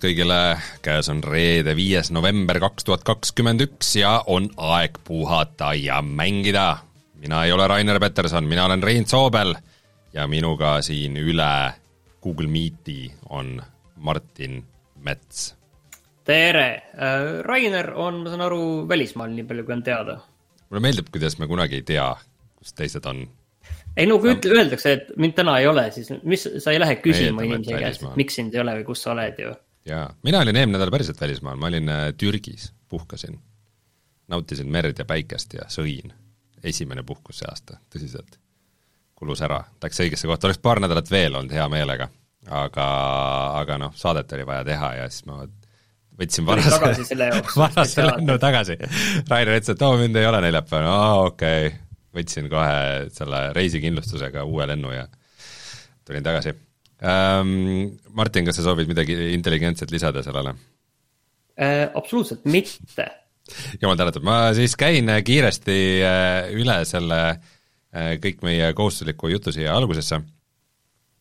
tulemast kõigile, käes on reede, viies november kaks tuhat kakskümmend üks ja on aeg puhata ja mängida. mina ei ole Rainer Peterson, mina olen Rein Soobel ja minuga siin üle Google Meeti on Martin Mets. tere, Rainer on, ma saan aru, välismaal, nii palju kui on teada. mulle meeldib, kuidas me kunagi ei tea, kus teised on ei no kui ütle, öeldakse, et mind täna ei ole, siis mis, sa ei lähe küsima inimese käest, miks sind ei ole või kus sa oled ju. Jaa, mina olin eelmine nädal päriselt välismaal, ma olin äh, Türgis, puhkasin. nautisin merd ja päikest ja sõin. esimene puhkus see aasta, tõsiselt. kulus ära, läks õigesse kohta, oleks paar nädalat veel olnud hea meelega. aga, aga noh, saadet oli vaja teha ja siis ma võtsin varase, varase lennu tagasi. Rainer ütles, et oo, mind ei ole neljapäeval, aa okei okay võtsin kohe selle reisikindlustusega uue lennu ja tulin tagasi ähm,. Martin, kas sa soovid midagi intelligentset lisada sellele äh,? absoluutselt mitte. jumal tänatud, ma siis käin kiiresti äh, üle selle äh, kõik meie kohustusliku jutu siia algusesse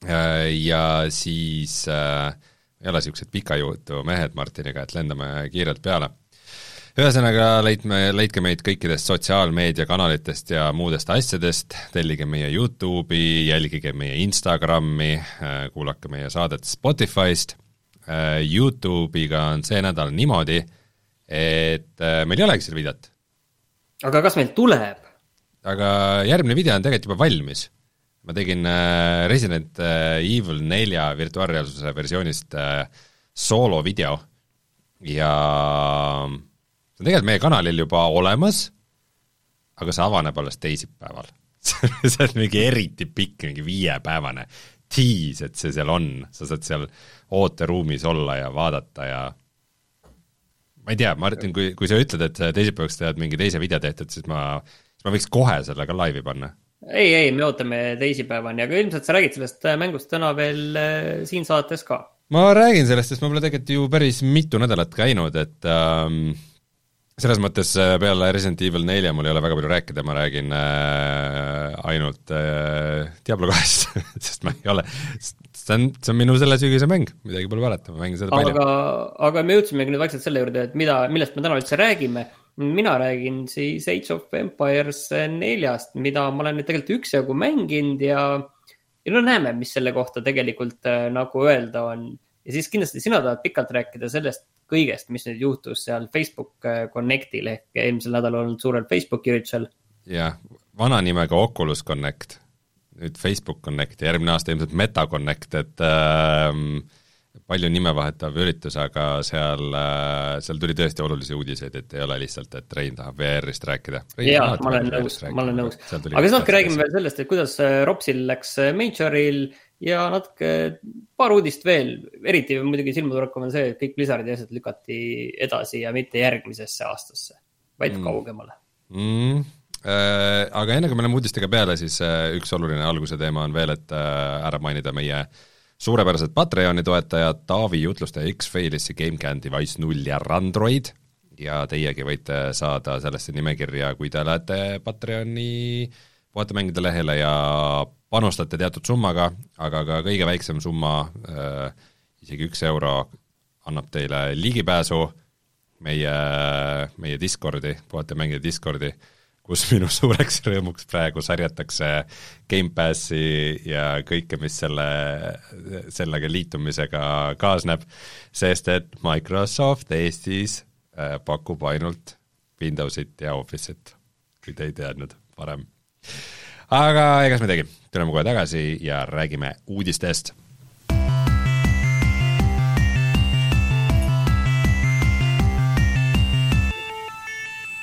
äh, ja siis äh, ei ole niisugused pika jutu mehed Martiniga, et lendame kiirelt peale ühesõnaga, leidme, leidke meid kõikidest sotsiaalmeediakanalitest ja muudest asjadest, tellige meie Youtube'i, jälgige meie Instagrami, äh, kuulake meie saadet Spotify'st, äh, Youtube'iga on see nädal niimoodi, et äh, meil ei olegi seal videot. aga kas meil tuleb? aga järgmine video on tegelikult juba valmis. ma tegin Resident Evil nelja virtuaalreaalsuse versioonist soolovideo ja see on tegelikult meie kanalil juba olemas, aga see avaneb alles teisipäeval see on mingi eriti pikk, mingi viiepäevane tiis, et see seal on, sa saad seal ooteruumis olla ja vaadata ja ma ei tea, Martin, kui, kui sa ütled, et teisipäevaks tead mingi teise video tehtud, siis ma, siis ma võiks kohe selle ka laivi panna. ei, ei, me ootame teisipäevani, aga ilmselt sa räägid sellest mängust täna veel äh, siin saates ka. ma räägin sellest, sest ma pole tegelikult ju päris mitu nädalat käinud, et ähm, selles mõttes äh, peale Resident Evil nelja mul ei ole väga palju rääkida, ma räägin äh, ainult äh, Diablo kahest sest ma ei ole, see on, see on minu selle sügise mäng, midagi pole parata, ma mängin seda palju. aga, aga me jõudsimegi nüüd vaikselt selle juurde, et mida, millest me täna üldse räägime. mina räägin siis Age of Empires neljast, mida ma olen nüüd tegelikult üksjagu mänginud ja, ja no näeme, mis selle kohta tegelikult äh, nagu öelda on. ja siis kindlasti sina tahad pikalt rääkida sellest, kõigest, mis nüüd juhtus seal Facebook äh, Connectil ehk eelmisel nädalal olnud suurel Facebooki üritusel. jah, vana nimega Oculus Connect, nüüd Facebook Connect ja järgmine aasta ilmselt Meta Connect, et äh, palju nime vahetav üritus, aga seal äh,, seal tuli tõesti olulisi uudiseid, et ei ole lihtsalt, et Rein tahab VR-ist rääkida. jaa, ma olen nõus, ma olen nõus. aga siis natuke räägime veel sellest, et kuidas äh, Ropsil läks äh, Majoril ja natuke, paar uudist veel, eriti muidugi silmatorkav on see, et kõik Blizzardi asjad lükati edasi ja mitte järgmisesse aastasse, vaid mm. kaugemale. Mm.. Äh, aga enne kui me läheme uudistega peale, siis äh, üks oluline alguse teema on veel, et äh, ära mainida meie suurepärased Patreoni toetajad. Taavi jutlustaja X-Failissi, GameCAN, Device null ja Randroid. Ja teiegi võite saada sellesse nimekirja, kui te lähete Patreoni puhatamängide lehele ja panustate teatud summaga, aga ka kõige väiksem summa äh,, isegi üks euro, annab teile ligipääsu meie, meie Discordi, puhata mängida Discordi, kus minu suureks rõõmuks praegu sarjatakse Gamepassi ja kõike, mis selle, sellega liitumisega kaasneb, sest et Microsoft Eestis äh, pakub ainult Windowsit ja Office'it, kui te ei teadnud varem aga egas midagi, tuleme kohe tagasi ja räägime uudistest.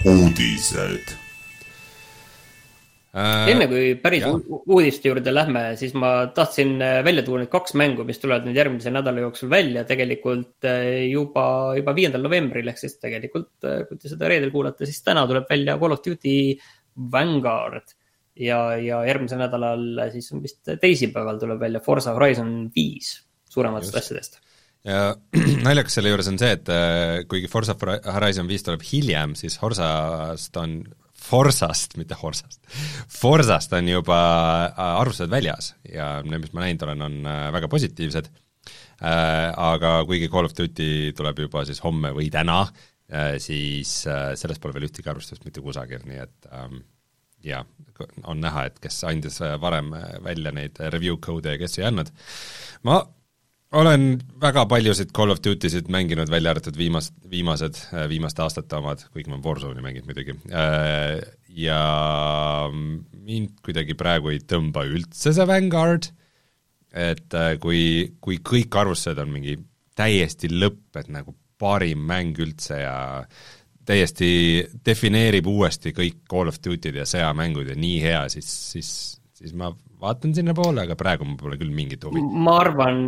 uudised äh,. enne kui päris uudiste juurde lähme, siis ma tahtsin äh, välja tuua need kaks mängu, mis tulevad nüüd järgmise nädala jooksul välja tegelikult äh, juba, juba viiendal novembril ehk siis tegelikult, kui te seda reedel kuulate, siis täna tuleb välja Call of Duty Vanguard ja, ja järgmisel nädalal siis vist teisipäeval tuleb välja Forza Horizon viis suurematest asjadest. ja naljakas selle juures on see, et äh, kuigi Forza Horizon viis tuleb hiljem, siis Horzast on, Forsast, mitte Horsast, Forsast on juba äh, arvustused väljas ja need, mis ma näinud olen, on äh, väga positiivsed aga kuigi Call of Duty tuleb juba siis homme või täna, siis sellest pole veel ühtegi arvustust mitte kusagil, nii et ähm, jaa, on näha, et kes andis varem välja neid review code'e ja kes ei andnud. ma olen väga paljusid Call of Duty sid mänginud, välja arvatud viimast, viimased, viimaste aastate omad, kuigi ma Warzone'i mänginud muidugi, ja mind kuidagi praegu ei tõmba üldse see Vanguard, et kui, kui kõik arvustused on mingi täiesti lõpp, et nagu parim mäng üldse ja täiesti defineerib uuesti kõik Call of Duty'd ja sõjamängud ja nii hea, siis, siis, siis ma vaatan sinnapoole, aga praegu mul pole küll mingit huvi. ma arvan,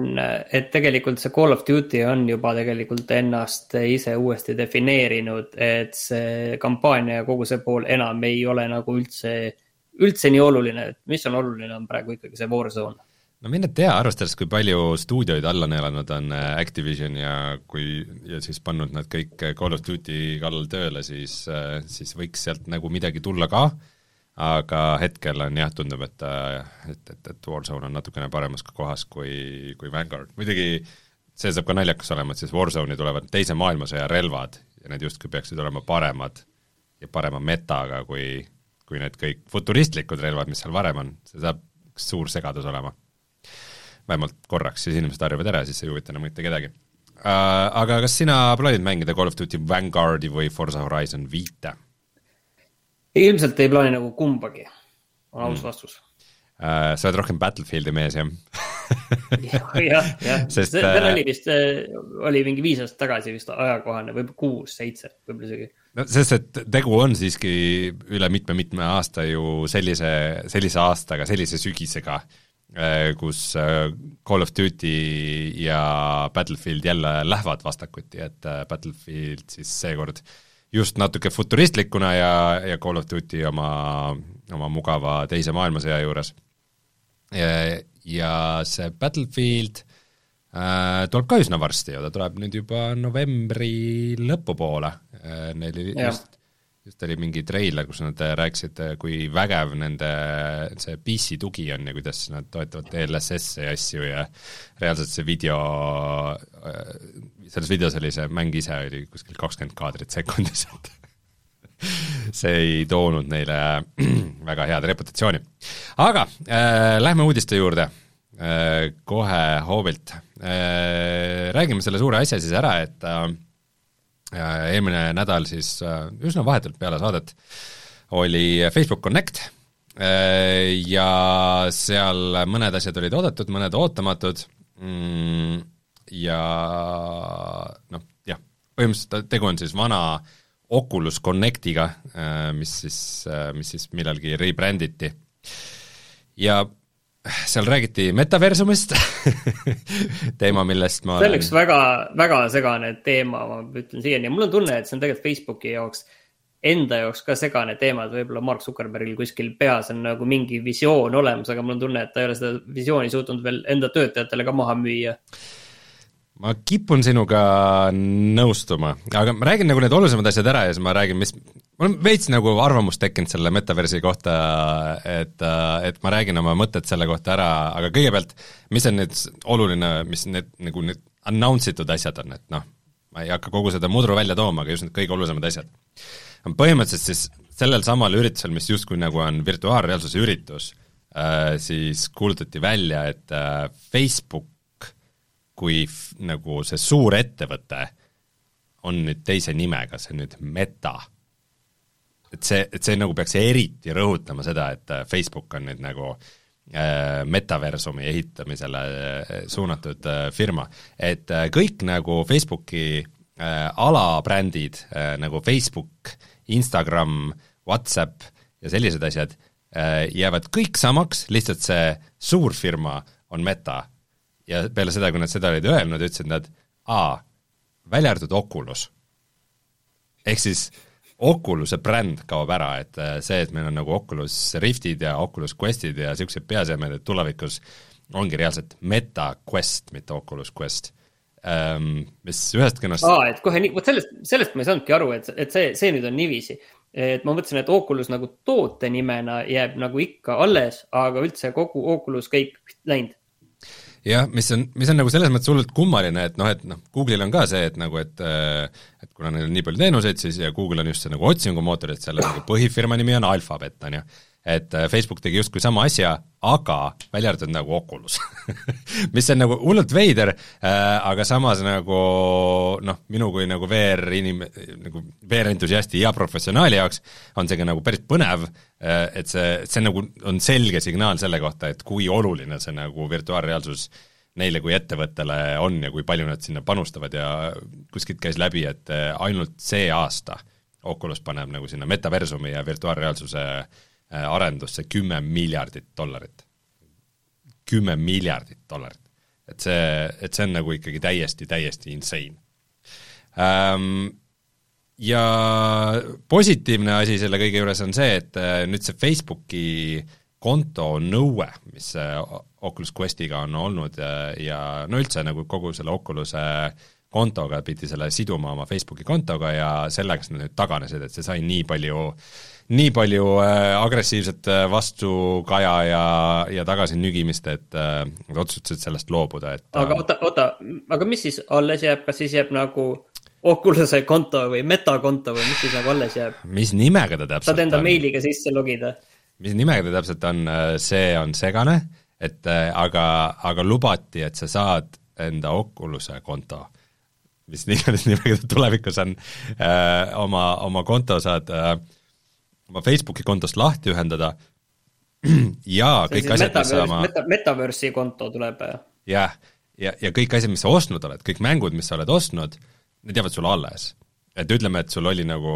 et tegelikult see Call of Duty on juba tegelikult ennast ise uuesti defineerinud, et see kampaania ja kogu see pool enam ei ole nagu üldse, üldse nii oluline, et mis on oluline, on praegu ikkagi see Warzone no mine tea, arvestades, kui palju stuudioid alla neelanud on äh, Activision ja kui, ja siis pannud nad kõik Call of Duty kallal tööle, siis, äh, siis võiks sealt nagu midagi tulla ka, aga hetkel on jah, tundub, et, äh, et, et, et Warzone on natukene paremas kohas kui, kui Vanguard, muidugi see saab ka naljakas olema, et siis Warzone'i tulevad teise maailmasõja relvad ja need justkui peaksid olema paremad ja parema metaga kui, kui need kõik futuristlikud relvad, mis seal varem on, see saab suur segadus olema vähemalt korraks, siis inimesed harjuvad ära ja siis ei huvita enam mitte kedagi uh,. Aga kas sina plaanid mängida Call of Duty Vanguardi või Forza Horizon viite? ilmselt ei plaani nagu kumbagi, on aus mm. vastus uh,. sa oled rohkem Battlefieldi mees, jah jah, jah, see, see uh, oli vist, oli mingi viis aastat tagasi vist ajakohane, võib-olla kuus, seitse, võib-olla isegi no sest, et tegu on siiski üle mitme-mitme aasta ju sellise, sellise aastaga, sellise sügisega äh,, Äh, kus äh, Call of Duty ja Battlefield jälle lähevad vastakuti, et äh, Battlefield siis seekord just natuke futuristlikuna ja, ja Call of Duty oma, oma mugava teise maailmasõja juures. ja see Battlefield äh, tuleb ka üsna varsti ju, ta tuleb nüüd juba novembri lõpupoole äh,, neil just just oli mingi treiler, kus nad rääkisid, kui vägev nende see PC tugi on ja kuidas nad toetavad DLSS-e ja asju ja reaalselt see video, selles videos oli see mäng ise oli kuskil kakskümmend kaadrit sekundis, et see ei toonud neile väga head reputatsiooni. aga äh, lähme uudiste juurde äh, kohe hoobilt äh,. Räägime selle suure asja siis ära, et äh, eelmine nädal siis äh, üsna vahetult peale saadet oli Facebook Connect äh, ja seal mõned asjad olid oodatud, mõned ootamatud mm, ja noh, jah, põhimõtteliselt tegu on siis vana Oculus Connectiga, äh, mis siis, mis siis millalgi rebranditi. ja seal räägiti metaversumist teema, millest ma see on üks väga, väga segane teema, ma ütlen siiani ja mul on tunne, et see on tegelikult Facebooki jaoks, enda jaoks ka segane teema, et võib-olla Mark Zuckerbergil kuskil peas on nagu mingi visioon olemas, aga mul on tunne, et ta ei ole seda visiooni suutnud veel enda töötajatele ka maha müüa ma kipun sinuga nõustuma, aga ma räägin nagu need olulisemad asjad ära ja siis ma räägin, mis, mul on veits nagu arvamust tekkinud selle metaversi kohta, et, et ma räägin oma mõtted selle kohta ära, aga kõigepealt, mis on nüüd oluline, mis need nagu need announce itud asjad on, et noh, ma ei hakka kogu seda mudru välja tooma, aga just need kõige olulisemad asjad. põhimõtteliselt siis sellel samal üritusel, mis justkui nagu on virtuaalreaalsuse üritus, siis kuulutati välja, et Facebook kui nagu see suur ettevõte on nüüd teise nimega, see on nüüd Meta. et see, et see nagu peaks eriti rõhutama seda, et äh, Facebook on nüüd nagu äh, metaversumi ehitamisele äh, suunatud äh, firma. et äh, kõik nagu Facebooki äh, alabrändid nagu Facebook, Instagram, Whatsapp ja sellised asjad jäävad kõik samaks, lihtsalt see suurfirma on Meta ja peale seda, kui nad seda olid öelnud, ütlesid nad, aa, välja arvatud Oculus. ehk siis Oculus'e bränd kaob ära, et äh, see, et meil on nagu Oculus Riftid ja Oculus Questid ja niisugused peasemed, et tulevikus ongi reaalselt Meta Quest, mitte Oculus Quest ähm,. mis ühest küljest aa, et kohe nii, vot sellest, sellest ma ei saanudki aru, et, et see, see nüüd on niiviisi. et ma mõtlesin, et Oculus nagu toote nimena jääb nagu ikka alles, aga üldse kogu Oculus kõik läinud jah, mis on, mis on nagu selles mõttes hullult kummaline, et noh, et noh, Google'il on ka see, et nagu, et et kuna neil on nii palju teenuseid, siis ja Google on just see nagu otsingumootor, et selle nagu põhifirma nimi on Alphabet, on ju et äh, Facebook tegi justkui sama asja, aga välja arvatud nagu Oculus mis on nagu hullult veider äh,, aga samas nagu noh, minu kui nagu VR inim-, nagu VR-entusiasti ja professionaali jaoks on see ka nagu päris põnev äh,, et see, see nagu on selge signaal selle kohta, et kui oluline see nagu virtuaalreaalsus neile kui ettevõttele on ja kui palju nad sinna panustavad ja kuskilt käis läbi, et äh, ainult see aasta Oculus paneb nagu sinna metaversumi ja virtuaalreaalsuse äh, arendusse kümme miljardit dollarit. kümme miljardit dollarit. et see, et see on nagu ikkagi täiesti, täiesti insane ähm,. Ja positiivne asi selle kõige juures on see, et äh, nüüd see Facebooki konto nõue, mis äh, Oculus Questiga on olnud ja, ja no üldse nagu kogu selle Oculus'e kontoga pidi selle siduma oma Facebooki kontoga ja sellega nad nüüd taganesid, et see sai nii palju äh, nii palju äh, agressiivset äh, vastukaja ja, ja tagasinügimist, et äh, nad otsustasid sellest loobuda, et aga oota, oota, aga mis siis alles jääb, kas siis jääb nagu Oculus'e konto või metakonto või mis siis nagu alles jääb? mis nimega ta täpselt saad enda on? meiliga sisse logida? mis nimega ta täpselt on, see on segane, et aga, aga lubati, et sa saad enda Oculus'e konto mis iganes nimega ta tulevikus on, oma, oma konto saad äh, oma Facebooki kontost lahti ühendada ja kõik asjad, mis sa oma meta, Metaverse'i konto tuleb. jah, ja, ja, ja kõik asjad, mis sa ostnud oled, kõik mängud, mis sa oled ostnud, need jäävad sulle alles. et ütleme, et sul oli nagu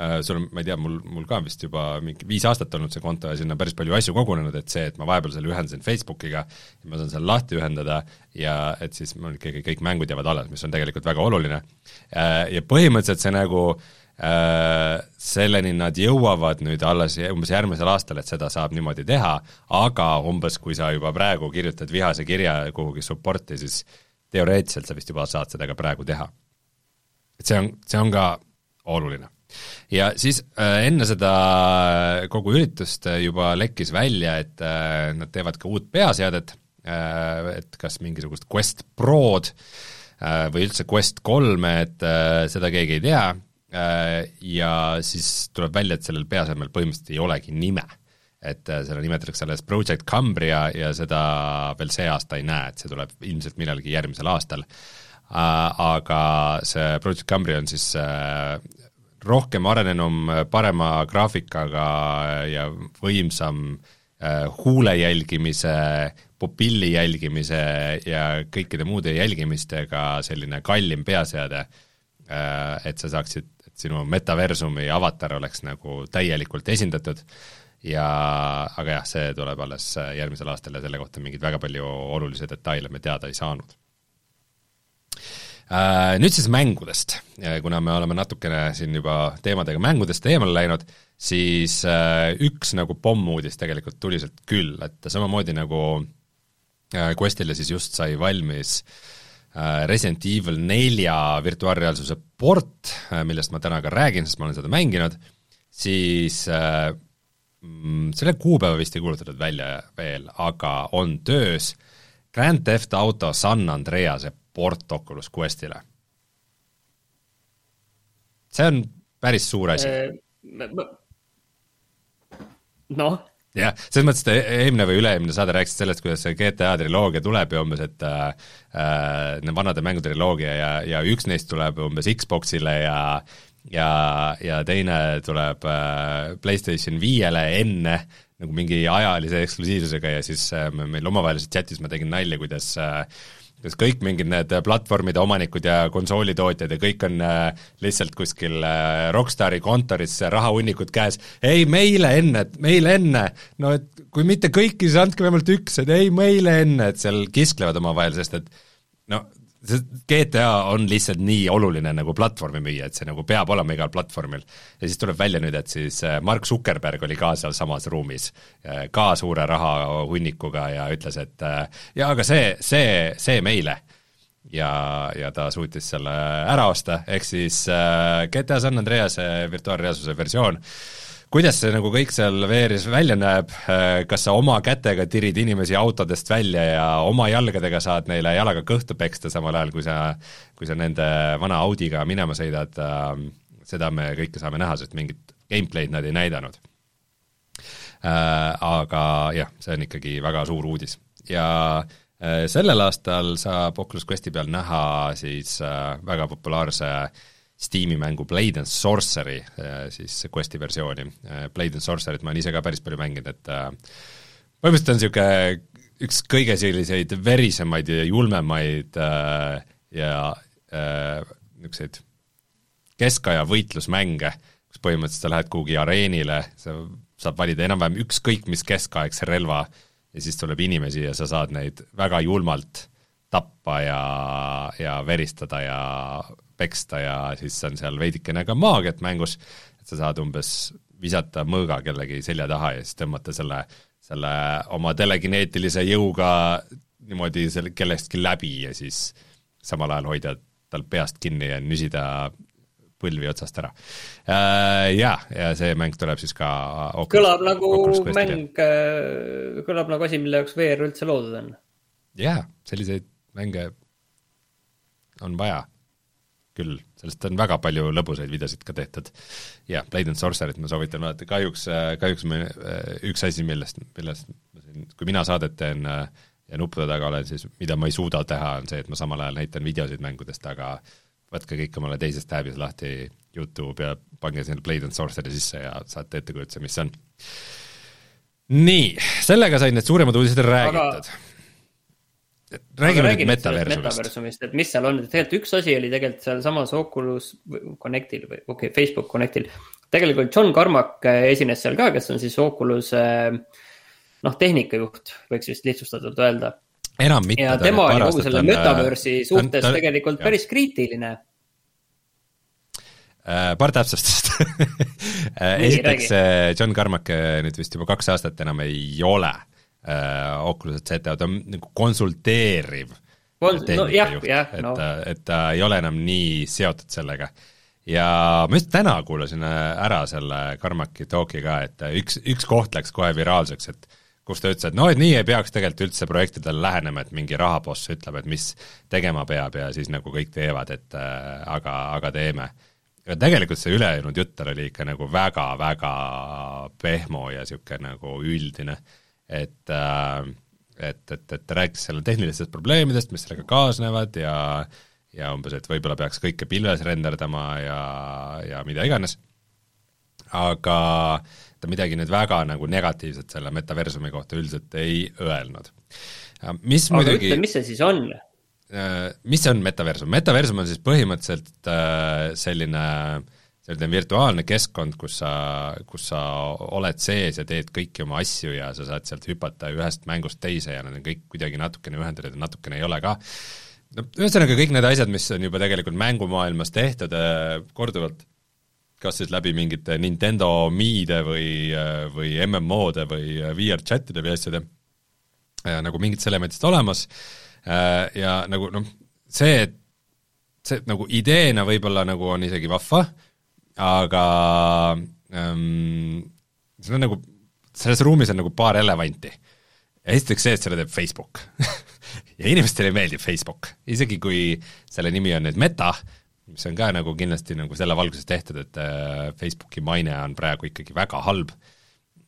äh, sul on, ma ei tea, mul, mul ka vist juba mingi viis aastat olnud see konto ja sinna päris palju asju kogunenud, et see, et ma vahepeal selle ühendasin Facebookiga, ma saan selle lahti ühendada ja et siis mul ikkagi kõik mängud jäävad alles, mis on tegelikult väga oluline. Äh, ja põhimõtteliselt see nagu Äh, selleni nad jõuavad nüüd alles umbes järgmisel aastal, et seda saab niimoodi teha, aga umbes kui sa juba praegu kirjutad vihase kirja kuhugi support'i, siis teoreetiliselt sa vist juba saad seda ka praegu teha. et see on, see on ka oluline. ja siis äh, enne seda kogu üritust juba lekkis välja, et äh, nad teevad ka uut peaseadet äh,, et kas mingisugust Quest Prod äh, või üldse Quest kolme, et äh, seda keegi ei tea Äh, ja siis tuleb välja, et sellel peasemel põhimõtteliselt ei olegi nime. et äh, seda nimetatakse alles Project Cambria ja seda veel see aasta ei näe, et see tuleb ilmselt millalgi järgmisel aastal. Äh, aga see Project Cambria on siis rohkem arenenum, parema graafikaga ja võimsam huule jälgimise, pupilli jälgimise ja kõikide muude jälgimistega selline kallim peaseade, et sa saaksid sinu metaversumi avatar oleks nagu täielikult esindatud ja aga jah, see tuleb alles järgmisel aastal ja selle kohta mingeid väga palju olulisi detaile me teada ei saanud. Äh, nüüd siis mängudest, kuna me oleme natukene siin juba teemadega mängudest eemale läinud, siis äh, üks nagu pommuudis tegelikult tuli sealt küll, et samamoodi nagu äh, Questile siis just sai valmis äh, Resident Evil nelja virtuaalreaalsuse port, äh, millest ma täna ka räägin, sest ma olen seda mänginud, siis äh, mm, selle kuupäeva vist ei kuulutatud välja veel, aga on töös Grand Theft Auto San Andrease port Oculus Questile. see on päris suur asi. noh jah, selles mõttes, et eelmine või üle-eelmine saade rääkisid sellest, kuidas see GTA triloogia tuleb ja umbes, et äh, äh vanade mängude triloogia ja, ja üks neist tuleb umbes Xboxile ja ja, ja teine tuleb äh, PlayStation viiele enne nagu mingi ajalise eksklusiivsusega ja siis äh, meil omavahelises chatis ma tegin nalja, kuidas äh, kas kõik mingid need platvormide omanikud ja konsoolitootjad ja kõik on äh, lihtsalt kuskil äh, Rockstari kontoris rahahunnikud käes, ei meile enne, meile enne, no et kui mitte kõiki, siis andke vähemalt üks, et ei meile enne, et seal kisklevad omavahel, sest et no GTA on lihtsalt nii oluline nagu platvormi müüa, et see nagu peab olema igal platvormil. ja siis tuleb välja nüüd, et siis äh, Mark Zuckerberg oli ka sealsamas ruumis, äh, ka suure rahahunnikuga ja ütles, et äh, jaa, aga see, see, see meile. ja, ja ta suutis selle ära osta, ehk siis GTA San Andrease virtuaalreaalsuse versioon kuidas see nagu kõik seal VR-is välja näeb, kas sa oma kätega tirid inimesi autodest välja ja oma jalgadega saad neile jalaga kõhtu peksta, samal ajal kui sa, kui sa nende vana Audiga minema sõidad, seda me kõike saame näha, sest mingit gameplay'd nad ei näidanud. Aga jah, see on ikkagi väga suur uudis ja sellel aastal saab Oculus Questi peal näha siis väga populaarse äh, Steam'i mängu Blade and Sorcery, äh, siis Questi versiooni. Äh, Blade and Sorcery't ma olen ise ka päris palju mänginud, et äh, põhimõtteliselt on niisugune üks kõige selliseid verisemaid ja julmemaid ja niisuguseid keskaja võitlusmänge, kus põhimõtteliselt sa lähed kuhugi areenile, sa saad valida enam-vähem ükskõik mis keskaegse relva ja siis tuleb inimesi ja sa saad neid väga julmalt tappa ja, ja veristada ja peksta ja siis on seal veidikene ka maagiat mängus, et sa saad umbes visata mõõga kellegi selja taha ja siis tõmmata selle, selle oma telekineetilise jõuga niimoodi selle kellestki läbi ja siis samal ajal hoida tal peast kinni ja nüsida põlvi otsast ära. Äh, jaa, ja see mäng tuleb siis ka Oculus, kõlab nagu mäng, äh, kõlab nagu asi, mille jaoks VR üldse loodud on. jaa, selliseid mänge on vaja küll, sellest on väga palju lõbusaid videosid ka tehtud. jah, Blade and Sorcery't ma soovitan vaadata, kahjuks, kahjuks me, üks asi, millest, millest ma siin, kui mina saadet teen ja nuppude taga olen, siis mida ma ei suuda teha, on see, et ma samal ajal näitan videosid mängudest, aga võtke kõik omale teises tab'is lahti Youtube ja pange sinna Blade and Sorcery sisse ja saate ettekujutuse, mis see on. nii, sellega said need suuremad uudised räägitud aga räägime nüüd metaversumist. et mis seal on, tegelikult üks asi oli tegelikult sealsamas Oculus Connectil või okei okay,, Facebook Connectil. tegelikult John Carmack äh, esines seal ka, kes on siis Oculus äh, noh, tehnikajuht, võiks vist lihtsustatult öelda. enam mitte. ja tema oli kogu selle äh, metaversi suhtes ta, tegelikult jah. päris kriitiline paar täpsustust esiteks, John Carmack nüüd vist juba kaks aastat enam ei ole äh, Oculus'et ZTO, ta on nagu konsulteeriv Kons-, no jah, jah, no. et, et ta ei ole enam nii seotud sellega. ja ma just täna kuulasin äh, ära selle Carmacki talk'i ka, et äh, üks, üks koht läks kohe viraalseks, et kus ta ütles, et noh, et nii ei peaks tegelikult üldse projektidele lähenema, et mingi rahaboss ütleb, et mis tegema peab ja siis nagu kõik teevad, et äh, aga, aga teeme. aga tegelikult see ülejäänud jutt tal oli ikka nagu väga-väga pehmo ja niisugune nagu üldine äh, et, et, et ta rääkis seal tehnilistest probleemidest, mis sellega kaasnevad ja ja umbes, et võib-olla peaks kõike pilves renderdama ja, ja mida iganes, aga ta midagi nüüd väga nagu negatiivset selle metaversumi kohta üldiselt ei öelnud. mis aga muidugi ütle, mis see siis on? Äh, mis on metaversum? metaversum on siis põhimõtteliselt äh, selline äh, selline virtuaalne keskkond, kus sa, kus sa oled sees ja teed kõiki oma asju ja sa saad sealt hüpata ühest mängust teise ja nad on kõik kuidagi natukene ühendatud ja natukene ei ole ka. no ühesõnaga, kõik need asjad, mis on juba tegelikult mängumaailmas tehtud äh, korduvalt, kas siis läbi mingite Nintendo Miide või, äh, või MMO-de või äh, VR-chatide või asjade, nagu mingitest elementidest olemas ja nagu noh, see, et see nagu ideena võib-olla nagu on isegi vahva, aga ähm, see on nagu, selles ruumis on nagu paar elevanti. esiteks see, et selle teeb Facebook ja inimestele meeldib Facebook, isegi kui selle nimi on nüüd Meta, mis on ka nagu kindlasti nagu selle valguses tehtud, et äh, Facebooki maine on praegu ikkagi väga halb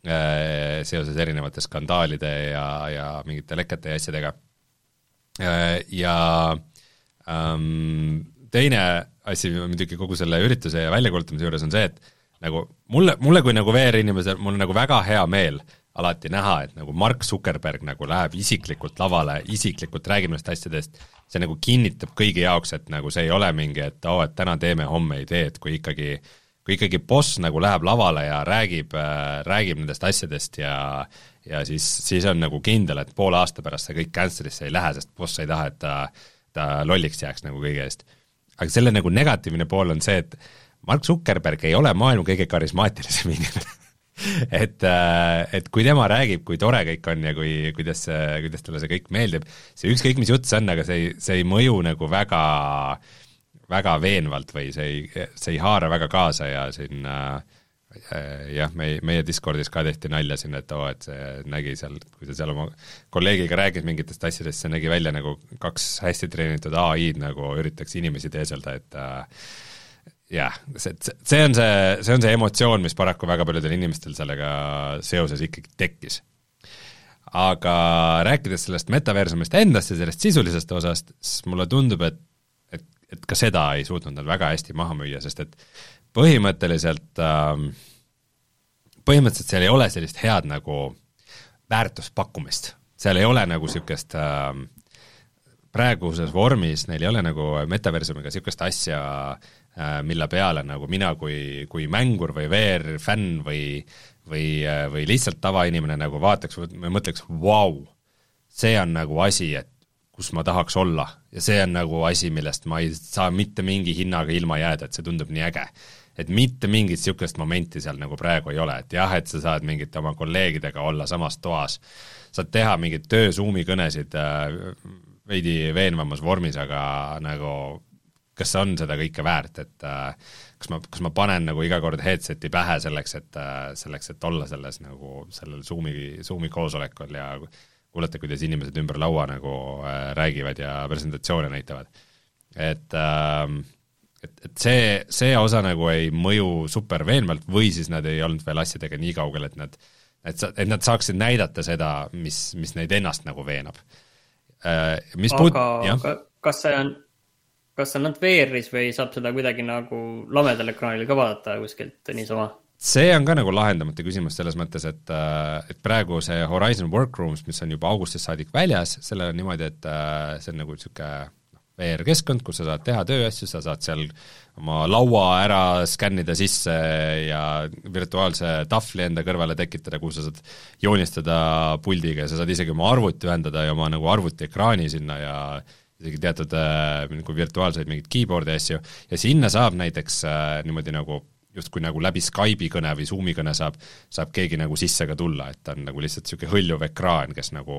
äh, seoses erinevate skandaalide ja, ja mingite lekete ja asjadega äh,. Ja ähm, teine asi muidugi kogu selle ürituse ja väljakuulutamise juures on see, et nagu mulle, mulle kui nagu VR-inimesel, mul on nagu väga hea meel alati näha, et nagu Mark Zuckerberg nagu läheb isiklikult lavale, isiklikult räägib nendest asjadest, see nagu kinnitab kõigi jaoks, et nagu see ei ole mingi, et oo oh,, et täna teeme, homme ei tee, et kui ikkagi kui ikkagi boss nagu läheb lavale ja räägib äh,, räägib nendest asjadest ja ja siis, siis on nagu kindel, et poole aasta pärast see kõik cancel'isse ei lähe, sest boss ei taha, et ta, ta lolliks jääks nagu kõige eest aga selle nagu negatiivne pool on see, et Mark Zuckerberg ei ole maailma kõige karismaatilisem inimene. Et, äh, et kui tema räägib, kui tore kõik on ja kui, kuidas, kuidas talle see kõik meeldib, see ükskõik, mis jutt see on, aga see ei, see ei mõju nagu väga, väga veenvalt või see ei, see ei haara väga kaasa ja siin äh, jah, meie, meie Discordis ka tehti nalja siin, et oo, et see nägi seal, kui sa seal oma kolleegiga räägid mingitest asjadest, see nägi välja nagu kaks hästi treenitud ai-d nagu üritaks inimesi teeselda, et äh, jah, see, see on see, see on see emotsioon, mis paraku väga paljudel inimestel sellega seoses ikkagi tekkis. aga rääkides sellest metaversumist endast ja sellest sisulisest osast, siis mulle tundub, et et, et ka seda ei suutnud nad väga hästi maha müüa, sest et põhimõtteliselt ähm, põhimõtteliselt seal ei ole sellist head nagu väärtuspakkumist, seal ei ole nagu niisugust äh, praeguses vormis neil ei ole nagu metaversumiga niisugust asja äh,, mille peale nagu mina kui, kui mängur või VR-fänn või või, äh, või lihtsalt tavainimene nagu vaataks või mõtleks, vau, see on nagu asi, et kus ma tahaks olla. Ja see on nagu asi, millest ma ei saa mitte mingi hinnaga ilma jääda, et see tundub nii äge et mitte mingit niisugust momenti seal nagu praegu ei ole, et jah, et sa saad mingite oma kolleegidega olla samas toas, saad teha mingeid töö Zoomi kõnesid äh, veidi veenvamas vormis, aga nagu kas see on seda kõike väärt, et äh, kas ma, kas ma panen nagu iga kord headset'i pähe selleks, et äh,, selleks, et olla selles nagu sellel Zoomi, Zoomi koosolekul ja kuulata, kuidas inimesed ümber laua nagu äh, räägivad ja presentatsioone näitavad. et äh, et, et see, see osa nagu ei mõju super veenvalt või siis nad ei olnud veel asjadega nii kaugel, et nad, et sa, et nad saaksid näidata seda, mis, mis neid ennast nagu veenab. Äh, mis aga puut-, kas see on, kas see on ainult VR-is või saab seda kuidagi nagu lamedal ekraanil ka vaadata kuskilt niisama? see on ka nagu lahendamata küsimus selles mõttes, et, äh, et praegu see Horizon Workrooms, mis on juba augustist saadik väljas, sellel on niimoodi, et äh, see on nagu niisugune VR-keskkond, kus sa saad teha tööasju, sa saad seal oma laua ära skännida sisse ja virtuaalse tahvli enda kõrvale tekitada, kuhu sa saad joonistada puldiga ja sa saad isegi oma arvuti ühendada ja oma nagu arvutiekraani sinna ja isegi teatud äh, nagu virtuaalseid mingeid keyboard'i asju, ja sinna saab näiteks äh, niimoodi nagu justkui nagu läbi Skype'i kõne või Zoom'i kõne saab, saab keegi nagu sisse ka tulla, et ta on nagu lihtsalt niisugune hõljuv ekraan, kes nagu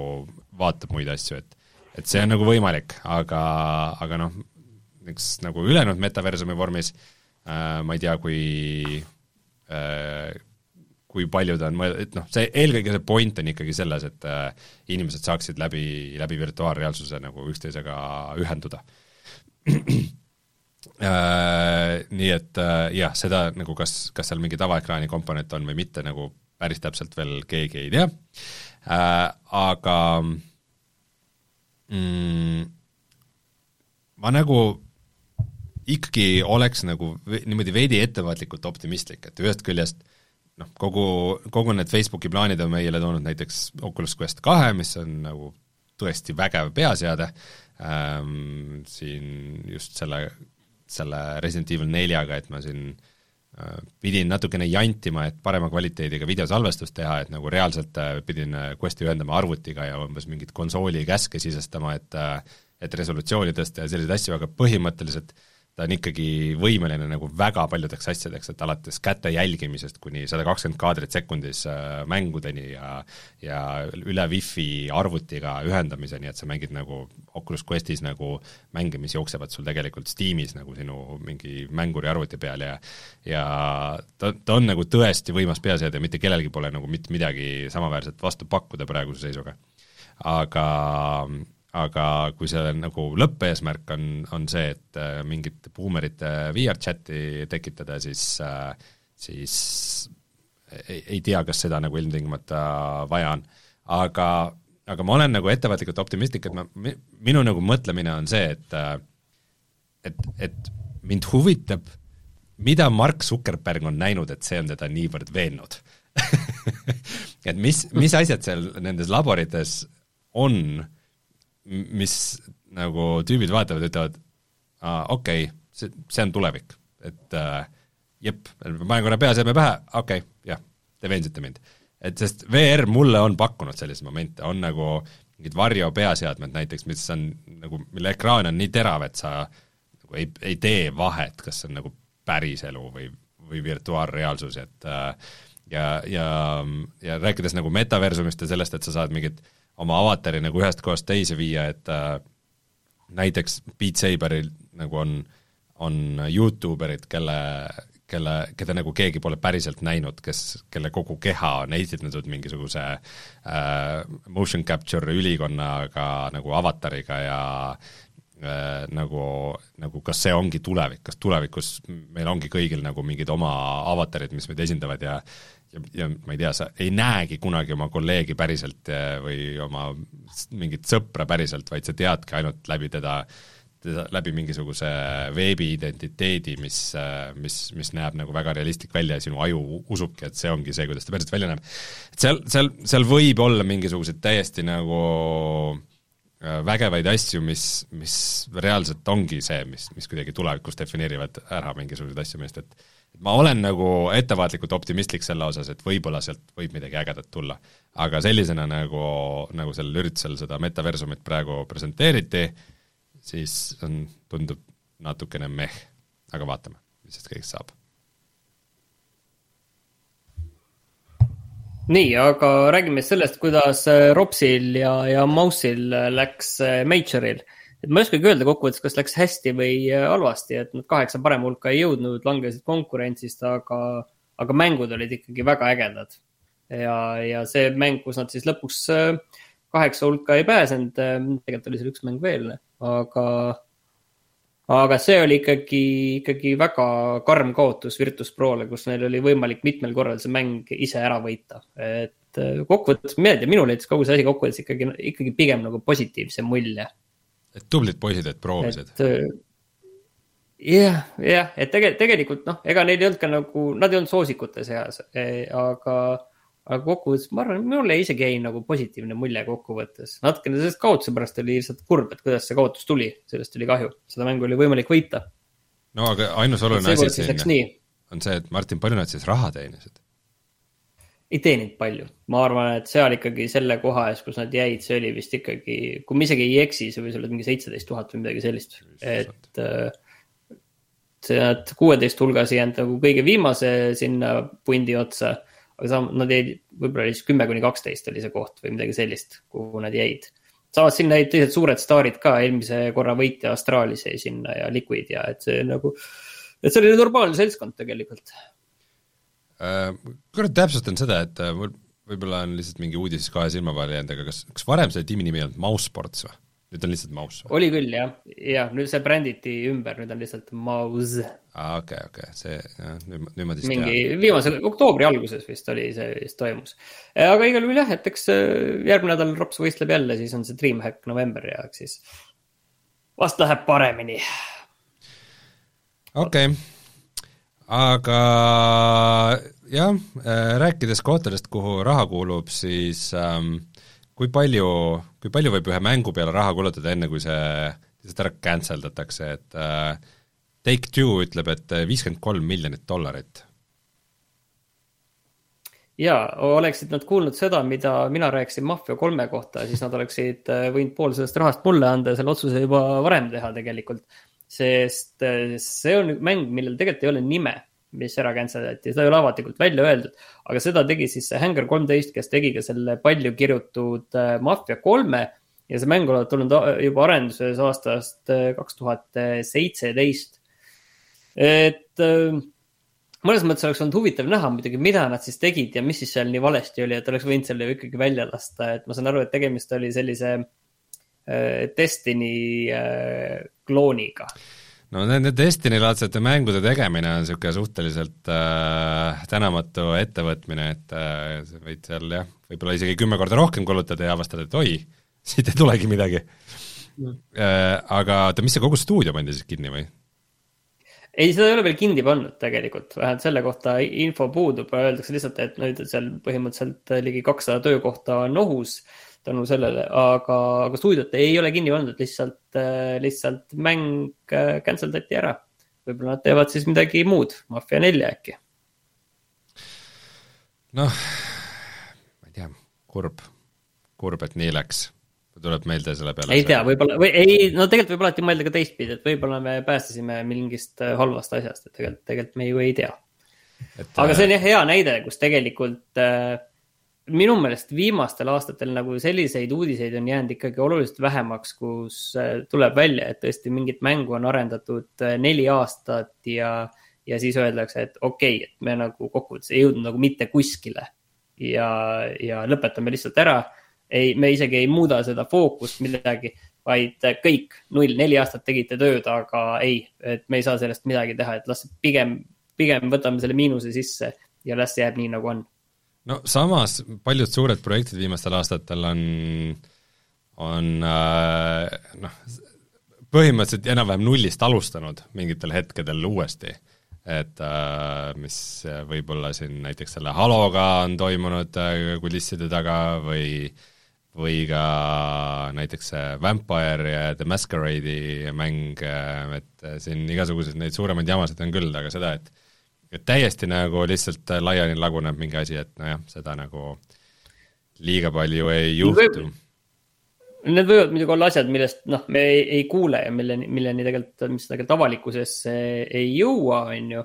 vaatab muid asju, et et see on nagu võimalik, aga, aga noh, eks nagu ülejäänud metaversumi vormis äh, ma ei tea, kui äh, kui palju ta on mõeldud, et noh, see eelkõige see point on ikkagi selles, et äh, inimesed saaksid läbi, läbi virtuaalreaalsuse nagu üksteisega ühenduda äh,. Nii et äh, jah, seda nagu kas, kas seal mingi tavaekraani komponent on või mitte, nagu päris täpselt veel keegi ei tea äh,, aga äh, mm, ma nagu ikkagi oleks nagu niimoodi veidi ettevaatlikult optimistlik, et ühest küljest noh, kogu, kogu need Facebooki plaanid on meile toonud näiteks Oculus Quest kahe, mis on nagu tõesti vägev peaseade. Ähm,, siin just selle, selle Resident Evil neljaga, et ma siin äh, pidin natukene jantima, et parema kvaliteediga videosalvestust teha, et nagu reaalselt äh, pidin äh, Questi ühendama arvutiga ja umbes mingit konsooli käske sisestama, et et resolutsiooni tõsta ja selliseid asju, aga põhimõtteliselt äh, ta on ikkagi võimeline nagu väga paljudeks asjadeks, et alates käte jälgimisest kuni sada kakskümmend kaadrit sekundis äh, mängudeni ja ja üle wifi arvutiga ühendamiseni, et sa mängid nagu Oculus Questis nagu mänge, mis jooksevad sul tegelikult Steamis nagu sinu mingi mänguri arvuti peal ja ja ta, ta on nagu tõesti võimas peaseade, mitte kellelgi pole nagu mitte midagi samaväärset vastu pakkuda praeguse seisuga. aga aga kui see nagu lõppeesmärk on, on see, et äh, mingit buumerite VR-chati tekitada, siis, äh, siis ei, ei tea, kas seda nagu ilmtingimata vaja on. aga, aga ma olen nagu ettevaatlikult optimistlik, et ma, minu nagu mõtlemine on see, et äh, et, et mind huvitab, mida Mark Zuckerberg on näinud, et see on teda niivõrd veennud et mis, mis asjad seal nendes laborites on, mis nagu tüübid vaatavad, ütlevad, okei okay,, see, see on tulevik, et äh, jep, panen korra peaseadme pähe, okei okay,, jah, te veensite mind. et sest VR mulle on pakkunud selliseid momente, on nagu mingid varjo peaseadmed näiteks, mis on nagu, mille ekraan on nii terav, et sa nagu ei, ei tee vahet, kas see on nagu päriselu või, või virtuaalreaalsus, et äh, ja, ja, ja rääkides nagu metaversumist ja sellest, et sa saad mingit äh, oma avatari nagu ühest kohast teise viia, et äh, näiteks Beat Saberil nagu on, on Youtuberid, kelle, kelle, keda nagu keegi pole päriselt näinud, kes, kelle kogu keha on esitatud mingisuguse äh, motion capture ülikonnaga nagu avatariga ja äh, nagu, nagu kas see ongi tulevik, kas tulevikus meil ongi kõigil nagu mingid oma avatarid, mis meid esindavad ja ja, ja ma ei tea, sa ei näegi kunagi oma kolleegi päriselt äh, või oma mingit sõpra päriselt, vaid sa teadki ainult läbi teda äh, teda läbi mingisuguse veebiidentiteedi, mis, mis, mis näeb nagu väga realistlik välja ja sinu aju usubki, et see ongi see, kuidas ta päriselt välja näeb. et seal, seal, seal võib olla mingisuguseid täiesti nagu äh, vägevaid asju, mis, mis reaalselt ongi see, mis, mis kuidagi tulevikus defineerivad ära mingisuguseid asju, et et ma olen nagu ettevaatlikult optimistlik selle osas, et võib-olla sealt võib midagi ägedat tulla. aga sellisena, nagu, nagu sellel üritusel seda metaversumit praegu presenteeriti, siis on, tundub natukene meh, aga vaatame, mis sellest kõigest saab. nii, aga räägime sellest, kuidas Ropsil ja, ja Mouse'il läks Majoril. Et ma ei oskagi öelda kokkuvõttes, kas läks hästi või halvasti, et nad kaheksa parema hulka ei jõudnud, langesid konkurentsist, aga, aga mängud olid ikkagi väga ägedad. ja, ja see mäng, kus nad siis lõpuks kaheksa hulka ei pääsenud, tegelikult oli seal üks mäng veel aga, aga see oli ikkagi, ikkagi väga karm kaotus Virtus Prole, kus neil oli võimalik mitmel korral see mäng ise ära võita. et äh, kokkuvõttes, ma ei tea, minule jättis kogu see asi kokkuvõttes ikkagi, ikkagi pigem nagu positiivse mulje. Et tublid poisid, et proovisid. Äh, jah, jah, et tegelikult, tegelikult noh, ega neil ei olnud ka nagu, nad ei olnud soosikute seas, eh, aga aga kokkuvõttes ma arvan, mulle isegi jäi nagu positiivne mulje kokkuvõttes. natukene sellest kaotuse pärast oli lihtsalt kurb, et kuidas see kaotus tuli, sellest oli kahju, seda mängu oli võimalik võita. no aga ainus oluline asi siin on see, et Martin, palju nad siis raha teenisid? Ei teeninud palju, ma arvan, et seal ikkagi selle koha ees, kus nad jäid, see oli vist ikkagi, kui ma isegi ei eksi, see võis olla mingi seitseteist tuhat või midagi sellist, et äh, see, nad kuueteist hulgas ei jäänud nagu kõige viimase sinna pundi otsa aga sam-, nad jäid, võib-olla oli siis kümme kuni kaksteist oli see koht või midagi sellist, kuhu nad jäid. samas sinna jäid teised suured staarid ka, eelmise korra võitja Astralis jäi sinna ja Liquid ja et see nagu, et see oli normaalne seltskond tegelikult äh,. kurat, täpsustan seda, et äh, mul võib-olla on lihtsalt mingi uudis kahe silma vahele jäänud, aga kas, kas varem selle tiimi nimi ei olnud Mousesports või? nüüd on lihtsalt Mouse? oli küll jah, jah, nüüd see bränditi ümber, nüüd on lihtsalt Mouse. aa, okei okay,, okei okay., see, nüüd, nüüd ma siis mingi tean. viimasel, oktoobri alguses vist oli see, vist toimus. aga igal juhul jah, et eks äh, järgmine nädal Rops võistleb jälle, siis on see Dreamhack november ja eks siis vast läheb paremini. okei okay., aga jah, äh, rääkides kohtadest, kuhu raha kuulub, siis ähm, kui palju, kui palju võib ühe mängu peale raha kulutada, enne kui see lihtsalt ära cancel datakse, et äh, Take-Two ütleb, et viiskümmend kolm miljonit dollarit. jaa, oleksid nad kuulnud seda, mida mina rääkisin Mafia kolme kohta, siis nad oleksid äh, võinud pool sellest rahast mulle anda ja selle otsuse juba varem teha tegelikult. Sest äh, see on mäng, millel tegelikult ei ole nime mis ära cancel iti, seda ei ole avalikult välja öeldud. aga seda tegi siis see Hangar kolmteist, kes tegi ka selle palju kirutud äh, Mafia kolme ja see mäng olevat tulnud juba arenduses aastast äh, kaks tuhat seitseteist. et äh, mõnes mõttes oleks olnud huvitav näha muidugi, mida nad siis tegid ja mis siis seal nii valesti oli, et oleks võinud selle ikkagi välja lasta, et ma saan aru, et tegemist oli sellise äh, Destiny äh, klooniga. No nende Destiny-laadsete mängude tegemine on niisugune suhteliselt äh, tänamatu ettevõtmine, et äh, võid seal jah, võib-olla isegi kümme korda rohkem kulutada ja avastada, et oi, siit ei tulegi midagi. Mm.. Äh, aga oota, mis see kogu stuudio pandi siis kinni või? ei, seda ei ole veel kinni pannud tegelikult, vähemalt selle kohta info puudub, öeldakse lihtsalt, et nüüd seal põhimõtteliselt ligi kakssada töökohta on ohus tänu sellele, aga, aga stuudiot ei ole kinni pandud, lihtsalt, äh, lihtsalt mäng äh, cancel dati ära. võib-olla nad teevad siis midagi muud, Mafia nelja äkki. noh, ma ei tea, kurb, kurb, et nii läks tuleb meelde selle peale? ei tea, võib-olla või ei, no tegelikult võib alati mõelda ka teistpidi, et võib-olla me pääsesime mingist äh, halvast asjast, et tegelikult, tegelikult me ju ei tea. aga see on jah hea näide, kus tegelikult äh, minu meelest viimastel aastatel nagu selliseid uudiseid on jäänud ikkagi oluliselt vähemaks, kus äh, tuleb välja, et tõesti mingit mängu on arendatud äh, neli aastat ja, ja siis öeldakse, et okei okay,, et me nagu kokkuvõttes ei jõudnud nagu mitte kuskile. ja, ja lõpetame lihtsalt ära. ei, me isegi ei muuda seda fookust midagi, vaid kõik, null, neli aastat tegite tööd, aga ei, et me ei saa sellest midagi teha, et las pigem, pigem võtame selle miinuse sisse ja las jääb nii, nagu on. No samas paljud suured projektid viimastel aastatel on, on äh, noh, põhimõtteliselt enam-vähem nullist alustanud mingitel hetkedel uuesti. et äh, mis võib-olla siin näiteks selle Haloga on toimunud äh, kulisside taga või või ka näiteks see Vampire ja The Masquerade'i mäng, et siin igasuguseid neid suuremaid jamasid on küll, aga seda, et et täiesti nagu lihtsalt laiali laguneb mingi asi, et nojah, seda nagu liiga palju ei juhtu Need võivad muidugi olla asjad, millest noh, me ei, ei kuule ja milleni, milleni tegelikult, mis tegelikult avalikkusesse ei jõua, on ju.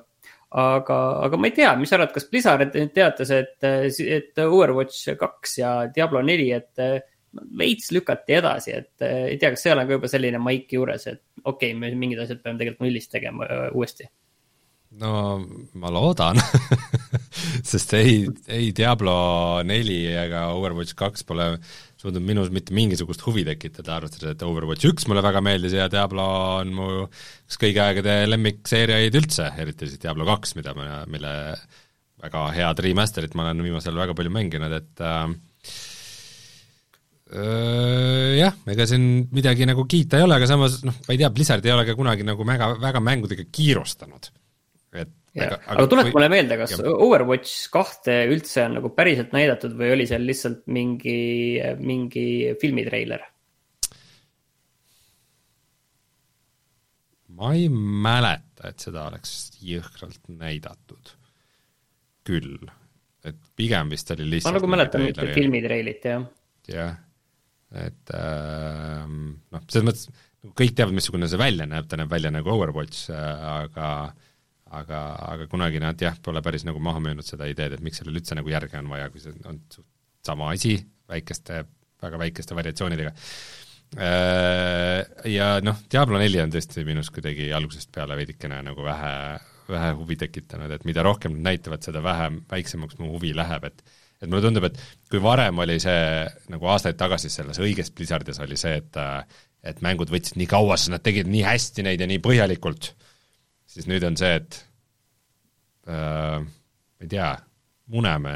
aga, aga ma ei tea, mis sa arvad, kas Blizzard teatas, et, et Overwatch kaks ja Diablo neli, et veits lükati edasi, et ei tea, kas seal on ka juba selline maik juures, et okei okay,, me mingid asjad peame tegelikult nullist tegema uuesti no ma loodan sest ei, ei Diablo neli ega Overwatch kaks pole suutnud minus mitte mingisugust huvi tekitada, arvestades, et Overwatch üks mulle väga meeldis ja Diablo on mu üks kõigi aegade lemmikseeriaid üldse, eriti siis Diablo kaks, mida ma, mille väga head remaster'it ma olen viimasel ajal väga palju mänginud, et äh, äh, jah, ega siin midagi nagu kiita ei ole, aga samas noh, ma ei tea, Blizzard ei ole ka kunagi nagu väga, väga mängudega kiirustanud. Et aga, aga tuleta mulle meelde, kas ja. Overwatch kahte üldse on nagu päriselt näidatud või oli seal lihtsalt mingi, mingi filmitreiler? ma ei mäleta, et seda oleks jõhkralt näidatud. küll, et pigem vist oli lihtsalt ma nagu mäletan mitte filmitreilit, jah. jah, et äh, noh, selles mõttes kõik teavad, missugune see välja näeb, ta näeb välja nagu Overwatch, äh, aga äh, aga, aga kunagi nad jah, pole päris nagu maha müünud seda ideed, et miks sellele üldse nagu järge on vaja, kui see on sama asi, väikeste, väga väikeste variatsioonidega. Äh, ja noh, Diablo neli on tõesti minus kuidagi algusest peale veidikene nagu vähe, vähe huvi tekitanud, et mida rohkem nad näitavad, seda vähem, väiksemaks mu huvi läheb, et et mulle tundub, et kui varem oli see nagu aastaid tagasi selles õiges Blizzardis oli see, et et mängud võtsid nii kaua, sest nad tegid nii hästi neid ja nii põhjalikult siis nüüd on see, et äh, ma ei tea, muneme,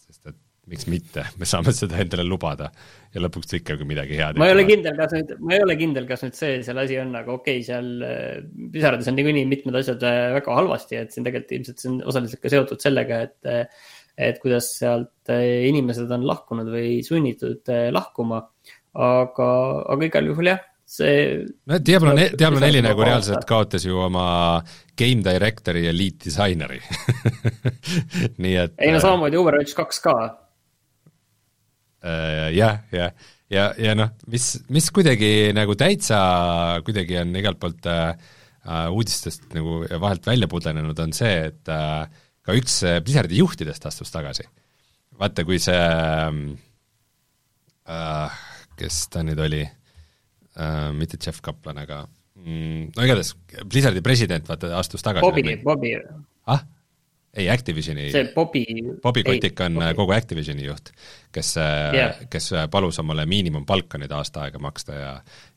sest et miks mitte, me saame seda endale lubada ja lõpuks ikkagi midagi head. ma ei ole kindel, kas nüüd, ma ei ole kindel, kas nüüd see seal asi on, aga okei okay,, seal pisarades on niikuinii mitmed asjad äh, väga halvasti, et siin tegelikult ilmselt see on osaliselt ka seotud sellega, et et kuidas sealt äh, inimesed on lahkunud või sunnitud äh, lahkuma. aga, aga igal juhul jah, see no Diablo ne-, Diablo neli nagu reaalselt kaotas ju oma game director'i ja lead disaineri nii et ei no äh, samamoodi Overwatch kaks ka äh,. jah, jah, ja, ja, ja noh, mis, mis kuidagi nagu täitsa kuidagi on igalt poolt äh, äh uudistest nagu vahelt välja pudenenud, on see, et äh, ka üks Blizzardi juhtidest astus tagasi. vaata, kui see äh, kes ta nüüd oli äh,, mitte Jeff Kaplan, aga mm, no igatahes Blizzardi president vaata astus tagasi. Bobby, Bobby. ah? ei, Activisioni, Bobby, Bobby Kotick on Bobby. kogu Activisioni juht, kes yeah., kes palus omale miinimumpalka nüüd aasta aega maksta ja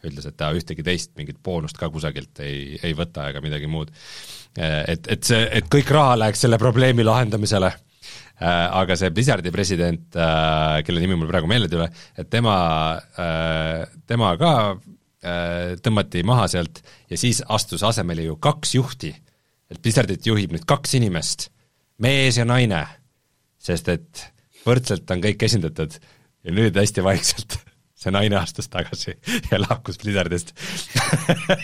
ütles, et ta ühtegi teist mingit boonust ka kusagilt ei, ei võta ega midagi muud. Et, et see, et kõik raha läheks selle probleemi lahendamisele Äh, aga see Blizzardi president, äh, kelle nimi mul praegu meelde ei tule, et tema, äh, tema ka tõmmati maha sealt ja siis astus asemele ju kaks juhti. et Blizzardit juhib nüüd kaks inimest, mees ja naine, sest et võrdselt on kõik esindatud ja nüüd hästi vaikselt see naine astus tagasi ja lahkus Blizzardist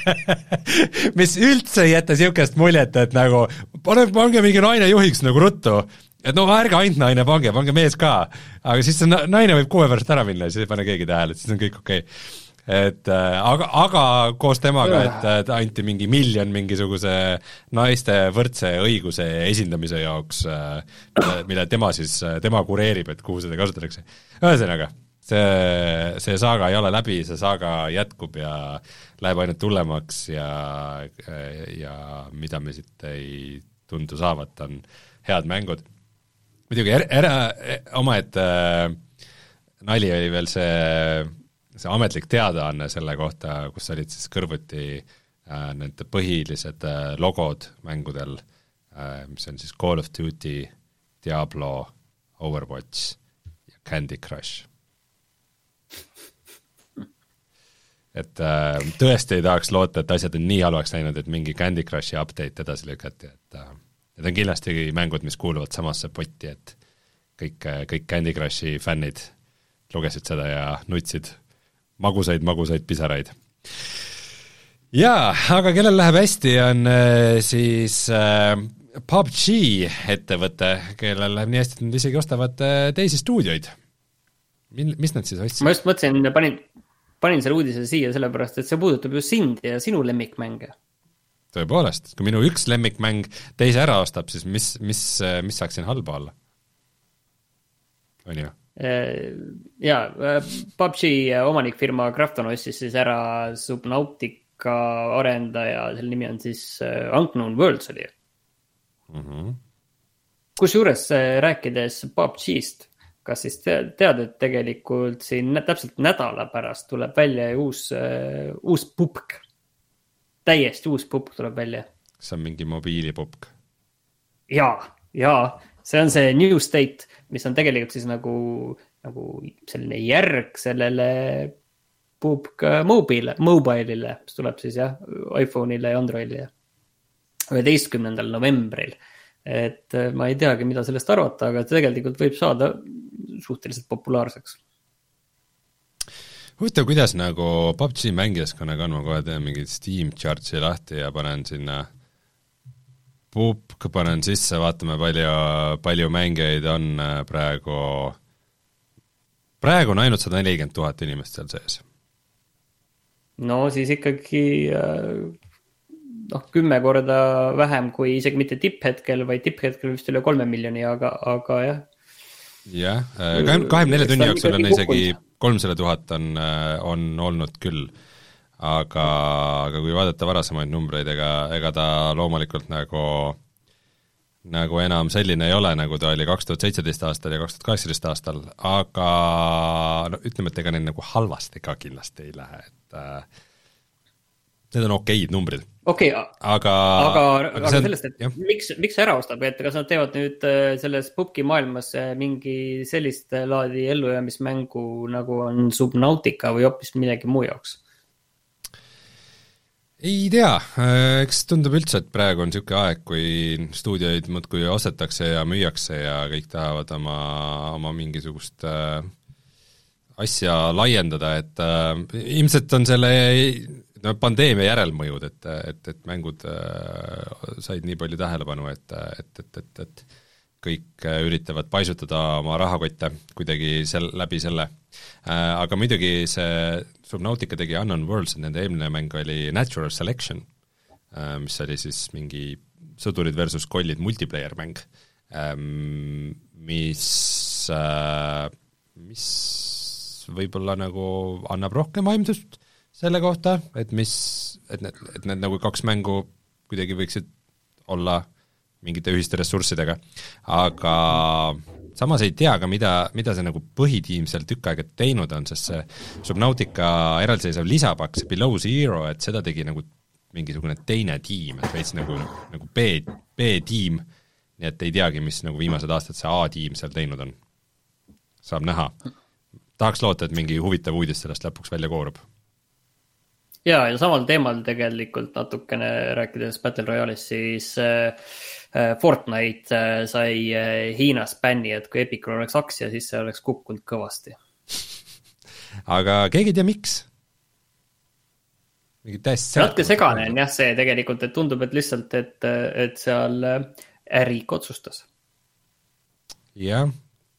mis üldse ei jäta niisugust muljet, et nagu pane, pange mingi naine juhiks nagu ruttu et no ärge ainult naine pange, pange mees ka. aga siis see naine võib kuue pärast ära minna ja siis ei pane keegi tähele, et siis on kõik okei okay. et äh, aga, aga koos temaga, et, et anti mingi miljon mingisuguse naiste võrdse õiguse esindamise jaoks, äh, mille tema siis, tema kureerib, et kuhu seda kasutatakse. ühesõnaga, see, see saaga ei ole läbi, see saaga jätkub ja läheb ainult hullemaks ja, ja mida me siit ei tundu saavat, on head mängud. Muidugi er-, ära, omaette äh, nali oli veel see, see ametlik teadaanne selle kohta, kus olid siis kõrvuti äh, need põhilised äh, logod mängudel äh,, mis on siis Call of Duty, Diablo, Overwatch ja Candy Crush. Et äh, tõesti ei tahaks loota, et asjad on nii halvaks läinud, et mingi Candy Crushi update edasi lükati, et äh, need on kindlasti mängud, mis kuuluvad samasse potti, et kõik, kõik Candy Crushi fännid lugesid seda ja nutsid magusaid, magusaid pisaraid. jaa, aga kellel läheb hästi, on äh, siis äh, PUBG ettevõte, kellel läheb nii hästi, et nad isegi ostavad äh, teisi stuudioid. mil-, mis nad siis ostsid? ma just mõtlesin, panin, panin selle uudise siia sellepärast, et see puudutab ju sind ja sinu lemmikmänge. Tõepoolest, kui minu üks lemmikmäng teise ära ostab, siis mis, mis, mis saaks siin halba olla? on ju? Äh, jaa, äh, PUBG omanikfirma Krafton ostis siis ära Subnautica arendaja, selle nimi on siis äh, Unknown Worlds oli mm -hmm.. kusjuures rääkides PUBG-st kas siis tead, et tegelikult siin täpselt nädala pärast tuleb välja uus uus pupk. Täiesti uus pupk tuleb välja. kas see on mingi mobiilipupk? ja, ja see on see New State, mis on tegelikult siis nagu, nagu selline järg sellele pupk mobile, mobile'ile, mis tuleb siis jah, iPhone'ile ja Androidile. üheteistkümnendal novembril et äh, ma ei teagi, mida sellest arvata, aga tegelikult võib saada suhteliselt populaarseks. Huvitav, kuidas nagu PUBG mängijaskonnaga on, ma kohe teen mingi Steam chart'i lahti ja panen sinna pupk, panen sisse, vaatame, palju, palju mängijaid on äh, praegu, praegu on ainult sada nelikümmend tuhat inimest seal sees. no siis ikkagi äh, noh, kümme korda vähem kui isegi mitte tipphetkel, vaid tipphetkel vist üle kolme miljoni, aga, aga jah. Jah, äh, kahekümne, nelja tunni jooksul on isegi kolmsada tuhat on, äh, on olnud küll. aga, aga kui vaadata varasemaid numbreid, ega, ega ta loomulikult nagu nagu enam selline ei ole, nagu ta oli kaks tuhat seitseteist aastal ja kaks tuhat kaheksateist aastal, aga no ütleme, et ega neil nagu halvasti ka kindlasti ei lähe, et äh, need on okeid numbrid okei okay,, aga, aga, aga, aga sellest, et jah. miks, miks ära ostab, et kas nad teevad nüüd äh, selles pubgi maailmas äh, mingi sellist laadi ellujäämismängu nagu on Subnautica või hoopis millegi muu jaoks? ei tea, äh, eks tundub üldse, et praegu on niisugune aeg, kui stuudioid muudkui ostetakse ja müüakse ja kõik tahavad oma, oma mingisugust äh, asja laiendada, et äh, ilmselt on selle no pandeemia järelmõjud, et, et, et mängud äh, said nii palju tähelepanu, et, et, et, et, et kõik äh, üritavad paisutada oma rahakotte kuidagi sel-, läbi selle äh,. Aga muidugi see Subnautica tegi Unknown Worlds, nende eelmine mäng oli Natural Selection äh,, mis oli siis mingi sõdurid versus kollid multiplayer mäng ähm,, mis äh,, mis võib-olla nagu annab rohkem aimdust selle kohta, et mis, et need, et need nagu kaks mängu kuidagi võiksid olla mingite ühiste ressurssidega, aga samas ei tea ka, mida, mida see nagu põhitiim seal tükk aega teinud on, sest see Subnautica eraldiseisev lisapakk, see Below Zero, et seda tegi nagu mingisugune teine tiim, et veits nagu, nagu B, B-tiim, nii et ei teagi, mis nagu viimased aastad see A-tiim seal teinud on. saab näha. tahaks loota, et mingi huvitav uudis sellest lõpuks välja koorub ja, ja samal teemal tegelikult natukene rääkides Battle Royale'ist, siis äh, äh Fortnite äh, sai äh, Hiinas bänni, et kui Epicul oleks aktsia, siis see oleks kukkunud kõvasti. aga keegi ei tea, miks? mingi täiesti natuke segane on jah see tegelikult, et tundub, et lihtsalt, et, et seal ärik otsustas. jah,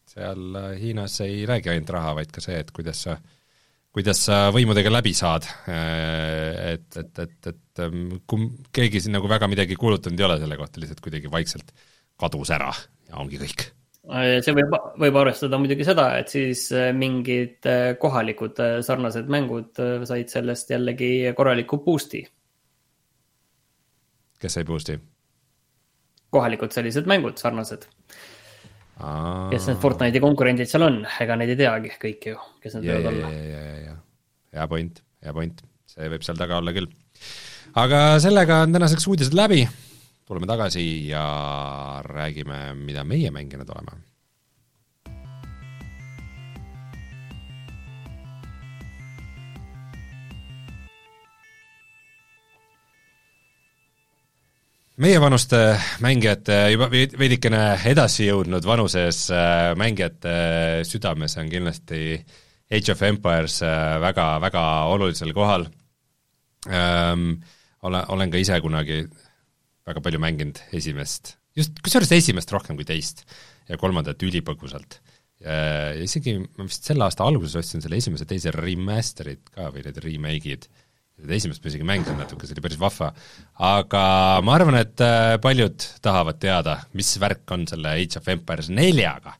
seal Hiinas ei räägi ainult raha, vaid ka see, et kuidas sa äh, kuidas sa võimudega läbi saad, et, et, et, et kui keegi siin nagu väga midagi kuulutanud ei ole selle kohta, lihtsalt kuidagi vaikselt kadus ära ja ongi kõik. see võib, võib arvestada muidugi seda, et siis mingid kohalikud sarnased mängud said sellest jällegi korraliku boost'i. kes sai boost'i? kohalikud sellised mängud, sarnased. kes need Fortnite'i konkurendid seal on, ega neid ei teagi kõiki ju, kes need võivad olla. Hea point, hea point, see võib seal taga olla küll. aga sellega on tänaseks uudised läbi, tuleme tagasi ja räägime, mida meie mänginud oleme. Meievanuste mängijate, juba veidikene edasi jõudnud vanuses äh, mängijate südames on kindlasti Age of Empires äh, väga, väga olulisel kohal ähm,. Olen, olen ka ise kunagi väga palju mänginud esimest, just, kusjuures esimest rohkem kui teist ja kolmandat ülipõgusalt. ja isegi ma vist selle aasta alguses ostsin selle esimese, teise remaster'id ka või need remake'id esimest ma isegi mängisin natuke, see oli päris vahva. aga ma arvan, et äh, paljud tahavad teada, mis värk on selle Age of Empires neljaga,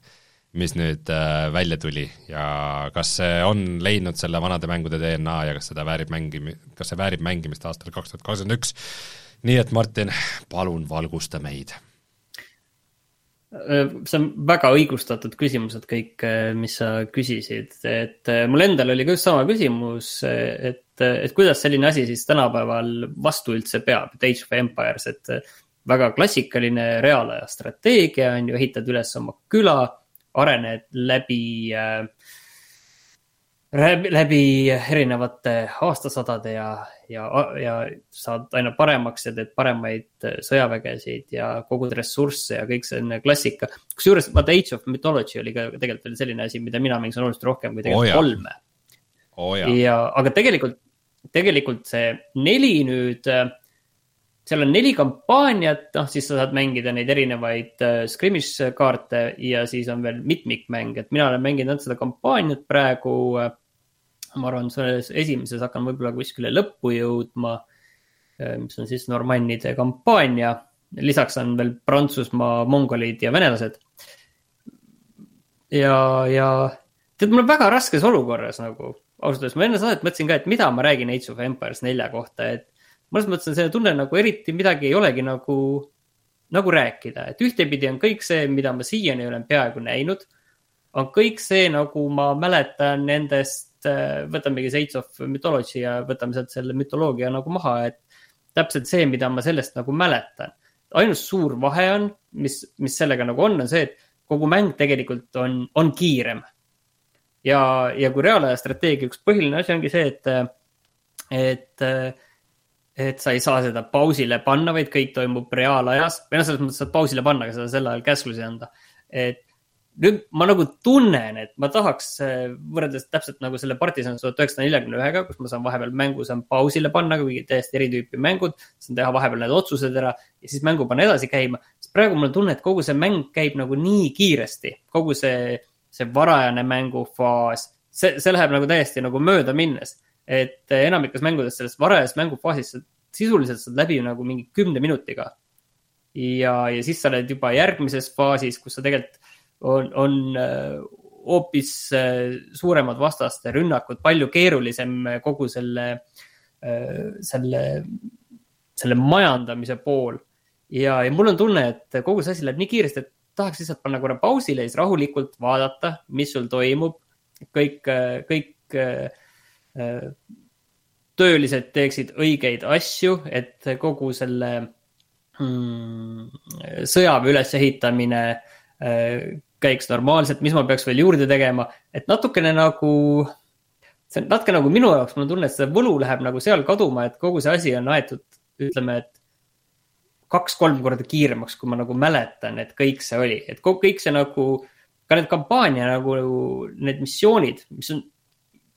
mis nüüd äh, välja tuli ja kas see on leidnud selle vanade mängude DNA ja kas seda väärib mängimi-, kas see väärib mängimist aastal kaks tuhat kakskümmend üks. nii et Martin, palun valgusta meid. Äh, see on väga õigustatud küsimused kõik, äh, mis sa küsisid, et mul endal oli ka just sama küsimus, et, et kuidas selline asi siis tänapäeval vastu üldse peab, et Age of Empires, et väga klassikaline reaalaja strateegia on ju, ehitad üles oma küla, arened läbi äh, läbi erinevate aastasadade ja, ja, ja saad aina paremaks ja teed paremaid sõjavägesid ja kogud ressursse ja kõik selline klassika. kusjuures vaata Age of Mythology oli ka tegelikult oli selline asi, mida mina mängisin oluliselt rohkem kui tegelikult oh, kolme oh,. ja, aga tegelikult, tegelikult see neli nüüd, seal on neli kampaaniat, noh siis sa saad mängida neid erinevaid uh, skirmish kaarte ja siis on veel mitmikmäng, et mina olen mänginud ainult seda kampaaniat praegu uh, ma arvan, selles esimeses hakkan võib-olla kuskile lõppu jõudma, eh, mis on siis normannide kampaania. lisaks on veel Prantsusmaa, mongolid ja venelased. ja, ja tead, mul on väga raskes olukorras nagu ausalt öeldes, ma enne saadet mõtlesin ka, et mida ma räägin Age of Empires nelja kohta, et mõnes mõttes on selline tunne nagu eriti midagi ei olegi nagu, nagu rääkida, et ühtepidi on kõik see, mida ma siiani olen peaaegu näinud, on kõik see, nagu ma mäletan nendest äh, võtamegi Age of Mythology ja võtame sealt selle mütoloogia nagu maha, et täpselt see, mida ma sellest nagu mäletan. ainus suur vahe on, mis, mis sellega nagu on, on see, et kogu mäng tegelikult on, on kiirem. ja, ja kui reaalaja strateegia üks põhiline asi ongi see, et, et, et sa ei saa seda pausile panna, vaid kõik toimub reaalajas või noh, selles mõttes saad pausile panna, aga sa sel ajal käsklusi anda. et nüüd ma nagu tunnen, et ma tahaks äh, võrreldes täpselt nagu selle Partisan tuhat üheksasada neljakümne ühega, kus ma saan vahepeal mängu saan pausile panna, kuigi täiesti eri tüüpi mängud. saan teha vahepeal need otsused ära ja siis mängu panna edasi käima. sest praegu mul on tunne, et kogu see mäng käib nagu nii kiiresti, kogu see, see varajane mängufaas, see, see läheb nagu täiesti nagu mööda minnes. Et enamikus mängudes sellest varajasest mängufaasis sa sisuliselt saad läbi nagu mingi kümne minutiga. ja, ja siis sa oled juba järgmises faasis, kus sa tegelikult on, on äh, hoopis äh, suuremad vastaste rünnakud, palju keerulisem kogu selle, äh, selle, selle majandamise pool. ja, ja mul on tunne, et kogu see asi läheb nii kiiresti, et tahaks lihtsalt panna korra pausile ja siis rahulikult vaadata, mis sul toimub. kõik, kõik töölised teeksid õigeid asju, et kogu selle mm, sõjaväe ülesehitamine käiks normaalselt, mis ma peaks veel juurde tegema, et natukene nagu, see on natuke nagu minu jaoks, mul on tunne, et see võlu läheb nagu seal kaduma, et kogu see asi on aetud, ütleme, et kaks-kolm korda kiiremaks, kui ma nagu mäletan, et kõik see oli, et kõik see nagu, ka need kampaania nagu need missioonid, mis on,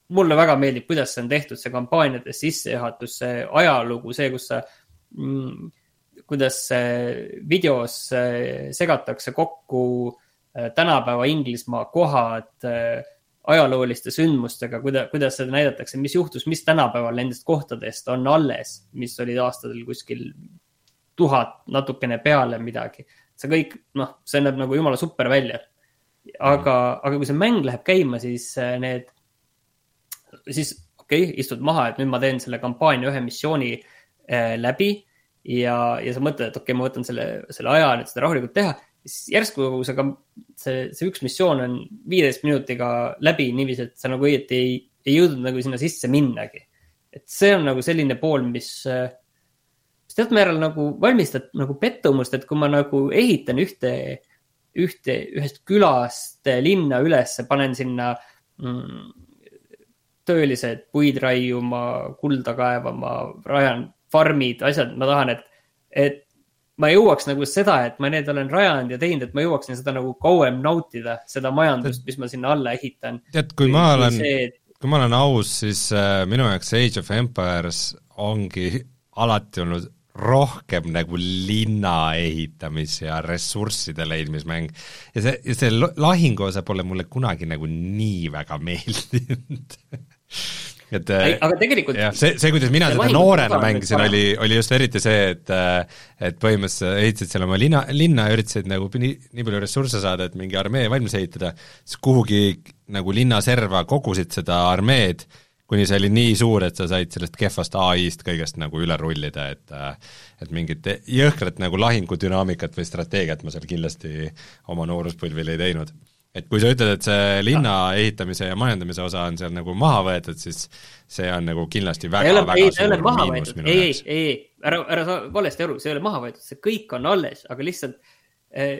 mulle väga meeldib, kuidas see on tehtud, see kampaaniate sissejuhatus, see ajalugu, see, kus sa mm, kuidas videos segatakse kokku Äh, tänapäeva Inglismaa kohad äh, ajalooliste sündmustega, kuida-, kuidas seda näidatakse, mis juhtus, mis tänapäeval nendest kohtadest on alles, mis olid aastatel kuskil tuhat natukene peale midagi. see kõik, noh, see näeb nagu jumala super välja. aga, aga kui see mäng läheb käima, siis need, siis okei okay,, istud maha, et nüüd ma teen selle kampaania ühe missiooni äh, läbi ja, ja sa mõtled, et okei okay,, ma võtan selle, selle aja nüüd seda rahulikult teha. siis järsku see, see, see üks missioon on viieteist minutiga läbi niiviisi, et sa nagu õieti ei, ei jõudnud nagu sinna sisse minnagi. et see on nagu selline pool, mis, mis teatud määral nagu valmistab nagu pettumust, et kui ma nagu ehitan ühte, ühte, ühest külast linna ülesse, panen sinna mm, töölised puid raiuma, kulda kaevama, rajan farmid, asjad, ma tahan, et, et ma jõuaks nagu seda, et ma need olen rajanud ja teinud, et ma jõuaksin seda nagu kauem nautida, seda majandust, mis ma sinna alla ehitan. tead, kui ma olen, kui ma olen aus, siis äh, minu jaoks Age of Empires ongi alati olnud rohkem nagu linna ehitamis- ja ressursside leidmismäng. ja see, ja see lahingu osa pole mulle kunagi nagu nii väga meeldinud. Et Ei, aga tegelikult jah, see, see, kuidas mina seda noorena mängisin, oli, oli just eriti see, et et põhimõtteliselt ehitasid seal oma linna, linna ja üritasid nagu nii, nii palju ressursse saada, et mingi armee valmis ehitada, siis kuhugi nagu linna serva kogusid seda armeed, kuni see oli nii suur, et sa said sellest kehvast ai-st kõigest nagu üle rullida, et et mingit jõhkrat nagu lahingudünaamikat või strateegiat ma seal kindlasti oma nooruspõlvil ei teinud. Et kui sa ütled, et see linna ehitamise ja majandamise osa on seal nagu maha võetud, siis see on nagu kindlasti väga, väga ei, suur miinus minu ei, jaoks. ei, ei, ära, ära saa valesti aru, see ei ole maha võetud, see kõik on alles, aga lihtsalt eh,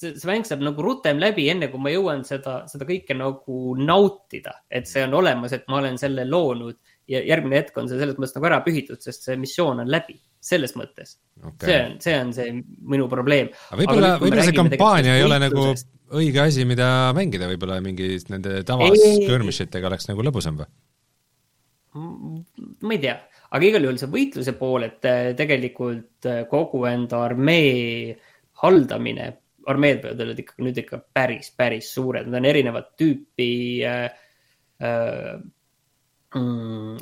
see, see mäng saab nagu rutem läbi, enne kui ma jõuan seda, seda kõike nagu nautida, et see on olemas, et ma olen selle loonud ja järgmine hetk on see selles mõttes nagu ära pühitud, sest see missioon on läbi selles mõttes. Okay.. see on, see on see minu probleem. võib-olla, võib-olla see kampaania ei ole nagu õige asi, mida mängida, võib-olla mingi nende tavaskõrmišitega oleks nagu lõbusam või? ma ei tea, aga igal juhul see võitluse pool, et äh, tegelikult äh, kogu enda armee haldamine, armeed võivad olla ikka nüüd ikka päris, päris suured, nad on erinevat tüüpi äh,. Äh, mm,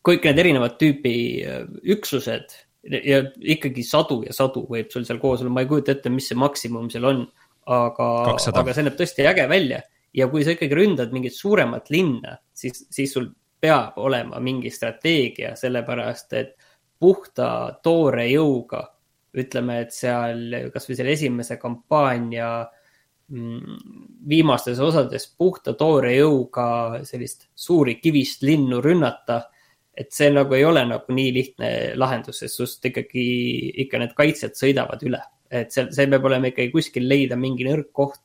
kõik need erinevat tüüpi äh, üksused ja ikkagi sadu ja sadu võib sul seal koos olla, ma ei kujuta ette, mis see maksimum seal on aga, aga see näeb tõesti äge välja. Ja kui sa ikkagi ründad mingit suuremat linna, siis, siis sul peab olema mingi strateegia, sellepärast et puhta toore jõuga, ütleme, et seal kasvõi selle esimese kampaania mm, viimastes osades puhta toore jõuga sellist suuri kivist linnu rünnata. et see nagu ei ole nagu nii lihtne lahendus, sest sust ikkagi, ikka need kaitsjad sõidavad üle et see, see peab olema ikkagi kuskil leida mingi nõrk koht,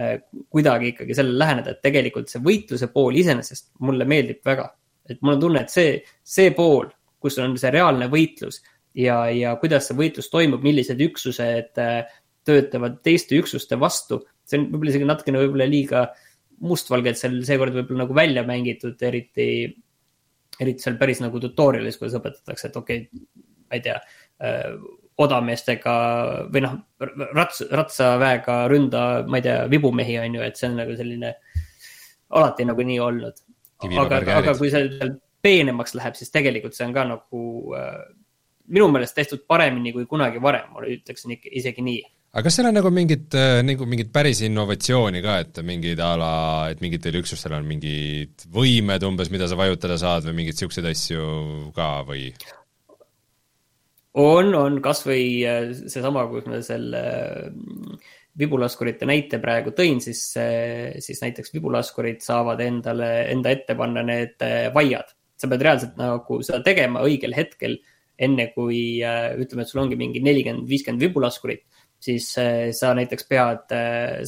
äh, kuidagi ikkagi sellele läheneda, et tegelikult see võitluse pool iseenesest mulle meeldib väga. et mul on tunne, et see, see pool, kus on see reaalne võitlus ja, ja kuidas see võitlus toimub, millised üksused äh, töötavad teiste üksuste vastu, see on võib-olla isegi natukene võib-olla liiga mustvalgelt seal seekord võib-olla nagu välja mängitud, eriti, eriti seal päris nagu tutorial'is, kuidas õpetatakse, et okei okay,, ma ei tea äh, odameestega või noh, rats, ratsaväega ründa, ma ei tea, vibumehi on ju, et see on nagu selline alati nagu nii olnud. aga, aga kui see peenemaks läheb, siis tegelikult see on ka nagu äh, minu meelest tehtud paremini kui kunagi varem, ma ütleksin ikka isegi nii aga kas seal on nagu mingit, äh, nagu mingit päris innovatsiooni ka, et mingid a la, et mingitel üksustel on mingid võimed umbes, mida sa vajutada saad või mingeid siukseid asju ka või? on, on kasvõi äh, seesama, kus ma selle mm, vibulaskurite näite praegu tõin, siis, äh, siis näiteks vibulaskurid saavad endale, enda ette panna need äh, vaiad. sa pead reaalselt nagu seda tegema õigel hetkel, enne kui ütleme, et sul ongi mingi nelikümmend, viiskümmend vibulaskurit, siis sa näiteks pead,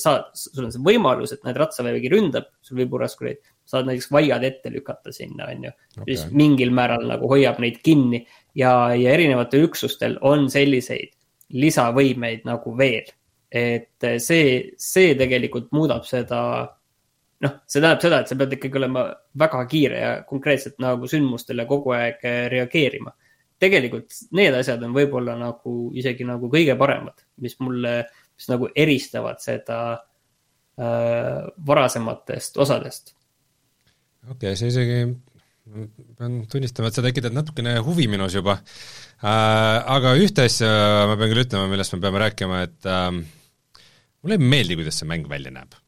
saad, sul on see võimalus, et näed, ratsavägi ründab sul vibulaskureid, saad näiteks vaiad ette lükata sinna, on ju siis mingil määral nagu hoiab neid kinni ja, ja erinevatel üksustel on selliseid lisavõimeid nagu veel. et see, see tegelikult muudab seda, noh, see tähendab seda, et sa pead ikkagi olema väga kiire ja konkreetselt nagu sündmustele kogu aeg reageerima. Tegelikult need asjad on võib-olla nagu isegi nagu kõige paremad, mis mulle, mis nagu eristavad seda äh, varasematest osadest. okei okay,, see isegi pean tunnistama, et sa tekitad natukene huvi minus juba äh,. aga ühte asja ma pean küll ütlema, millest me peame rääkima, et äh, mulle ei meeldi, kuidas see mäng välja näeb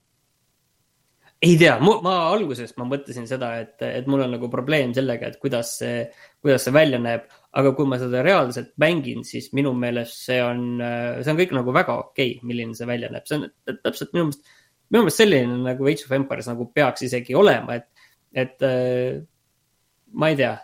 ei tea, ma alguses ma mõtlesin seda, et, et mul on nagu probleem sellega, et kuidas see, kuidas see välja näeb. Aga kui ma seda reaalselt mängin, siis minu meelest see on, see on kõik nagu väga okei okay,, milline see välja näeb, see on täpselt minu meelest, minu meelest selline nagu Age of Empires nagu peaks isegi olema, et, et ma ei tea.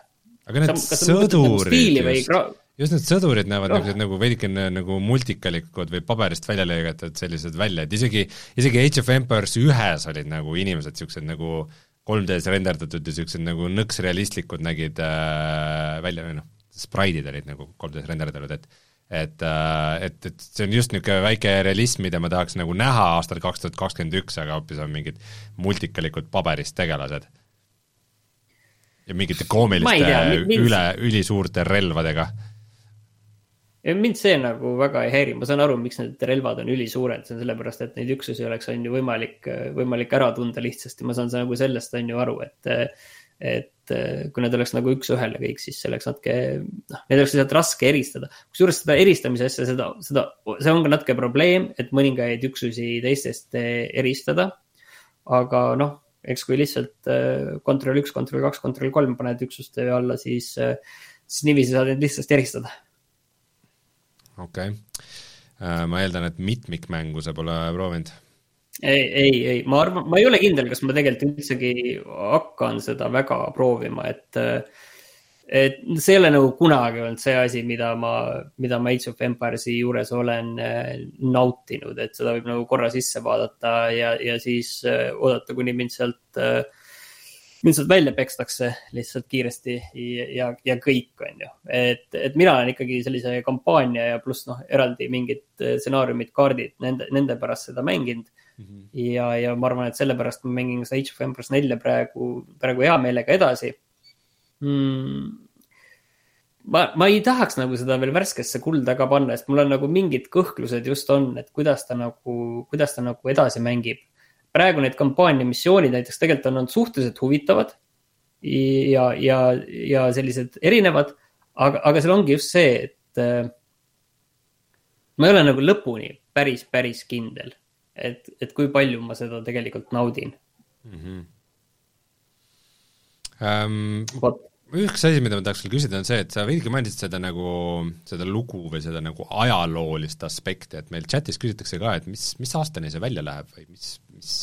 aga need sõdurid just just need sõdurid näevad oh. niisugused nagu veidikene nagu multikalikud või paberist välja lõigatud sellised välja, et isegi, isegi Age of Empires ühes olid nagu inimesed niisugused nagu 3D-s renderdatud ja niisugused nagu nõks realistlikud nägid äh, välja, või noh, spraidid olid nagu 3D-s renderdatud, et et, äh, et, et see on just niisugune väike realism, mida ma tahaks nagu näha aastal kaks tuhat kakskümmend üks, aga hoopis on mingid multikalikud paberist tegelased. ja mingite koomiliste üle, ülisuurte relvadega mind see nagu väga ei häiri, ma saan aru, miks need relvad on ülisuured, see on sellepärast, et neid üksusi oleks, on ju võimalik, võimalik ära tunda lihtsasti, ma saan nagu sellest on ju aru, et. Et kui need oleks nagu üks-ühele kõik, siis see oleks natuke, noh, neid oleks lihtsalt raske eristada. kusjuures seda eristamise asja, seda, seda, see on ka natuke probleem, et mõningaid üksusi teistest eristada. aga noh, eks kui lihtsalt kontroll üks, kontroll kaks, kontroll kolm paned üksuste alla, siis, siis niiviisi saad neid lihtsasti eristada okei okay., äh, ma eeldan, et mitmikmängu sa pole proovinud? Ei, ei, ei, ma arvan, ma ei ole kindel, kas ma tegelikult üldsegi hakkan seda väga proovima, et et see ei ole nagu kunagi olnud see asi, mida ma, mida ma Age of Empires'i juures olen äh, nautinud, et seda võib nagu korra sisse vaadata ja, ja siis äh, oodata, kuni mind sealt äh, mind sealt välja pekstakse lihtsalt kiiresti ja, ja, ja kõik, on ju. et, et mina olen ikkagi sellise kampaania ja pluss noh, eraldi mingid stsenaariumid, kaardid, nende, nende pärast seda mänginud mm. -hmm. ja, ja ma arvan, et sellepärast ma mängin seda Age of Empires nelja praegu, praegu hea meelega edasi mm ma, ma ei tahaks nagu seda veel värskesse kulda ka panna, sest mul on nagu mingid kõhklused just on, et kuidas ta nagu, kuidas ta nagu edasi mängib praegu need kampaania missioonid näiteks tegelikult on olnud suhteliselt huvitavad. ja, ja, ja sellised erinevad, aga, aga seal ongi just see, et äh, ma ei ole nagu lõpuni päris, päris kindel, et, et kui palju ma seda tegelikult naudin mm. -hmm. Um, üks asi, mida ma tahaks veel küsida, on see, et sa veidike mainisid seda nagu, seda lugu või seda nagu ajaloolist aspekti, et meil chatis küsitakse ka, et mis, mis aastani see välja läheb või mis, mis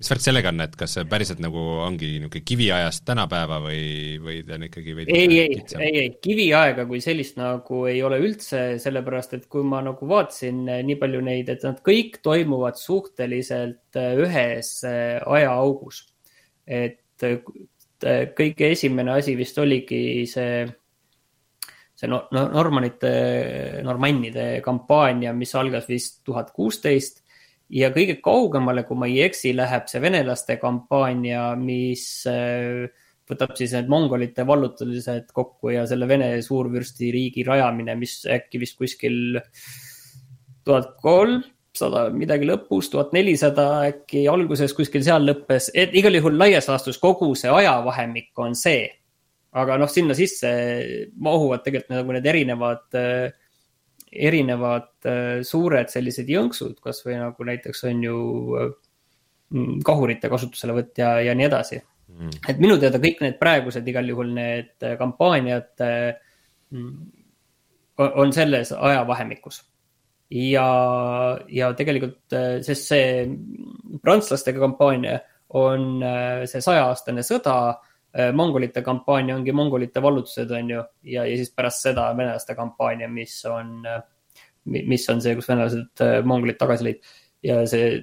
mis värk sellega on, et kas see päriselt nagu ongi niisugune kiviajast tänapäeva või, või ta on ikkagi veidi ei, ei, ei, ei, kiviaega kui sellist nagu ei ole üldse, sellepärast et kui ma nagu vaatasin eh, nii palju neid, et nad kõik toimuvad suhteliselt eh, ühes eh, ajaaugus. et kõige esimene asi vist oligi see, see no, no, Normanite, Normannide kampaania, mis algas vist tuhat kuusteist ja kõige kaugemale, kui ma ei eksi, läheb see venelaste kampaania, mis äh, võtab siis need mongolite vallutamised kokku ja selle Vene suurvürsti riigi rajamine, mis äkki vist kuskil tuhat kolm sada midagi lõpus, tuhat nelisada äkki alguses kuskil seal lõppes, et igal juhul laias laastus kogu see ajavahemik on see. aga noh, sinna sisse mahuvad tegelikult nagu need erinevad, erinevad suured sellised jõnksud, kasvõi nagu näiteks on ju mm, kahurite kasutuselevõtt ja, ja nii edasi mm.. et minu teada kõik need praegused igal juhul need kampaaniad mm, on selles ajavahemikus ja, ja tegelikult, äh, sest see prantslastega kampaania on äh, see sajaaastane sõda. Äh, mongolite kampaania ongi mongolite vallutused, on ju, ja, ja siis pärast seda venelaste kampaania, mis on, mis on see, kus venelased mongolid tagasi lõid ja see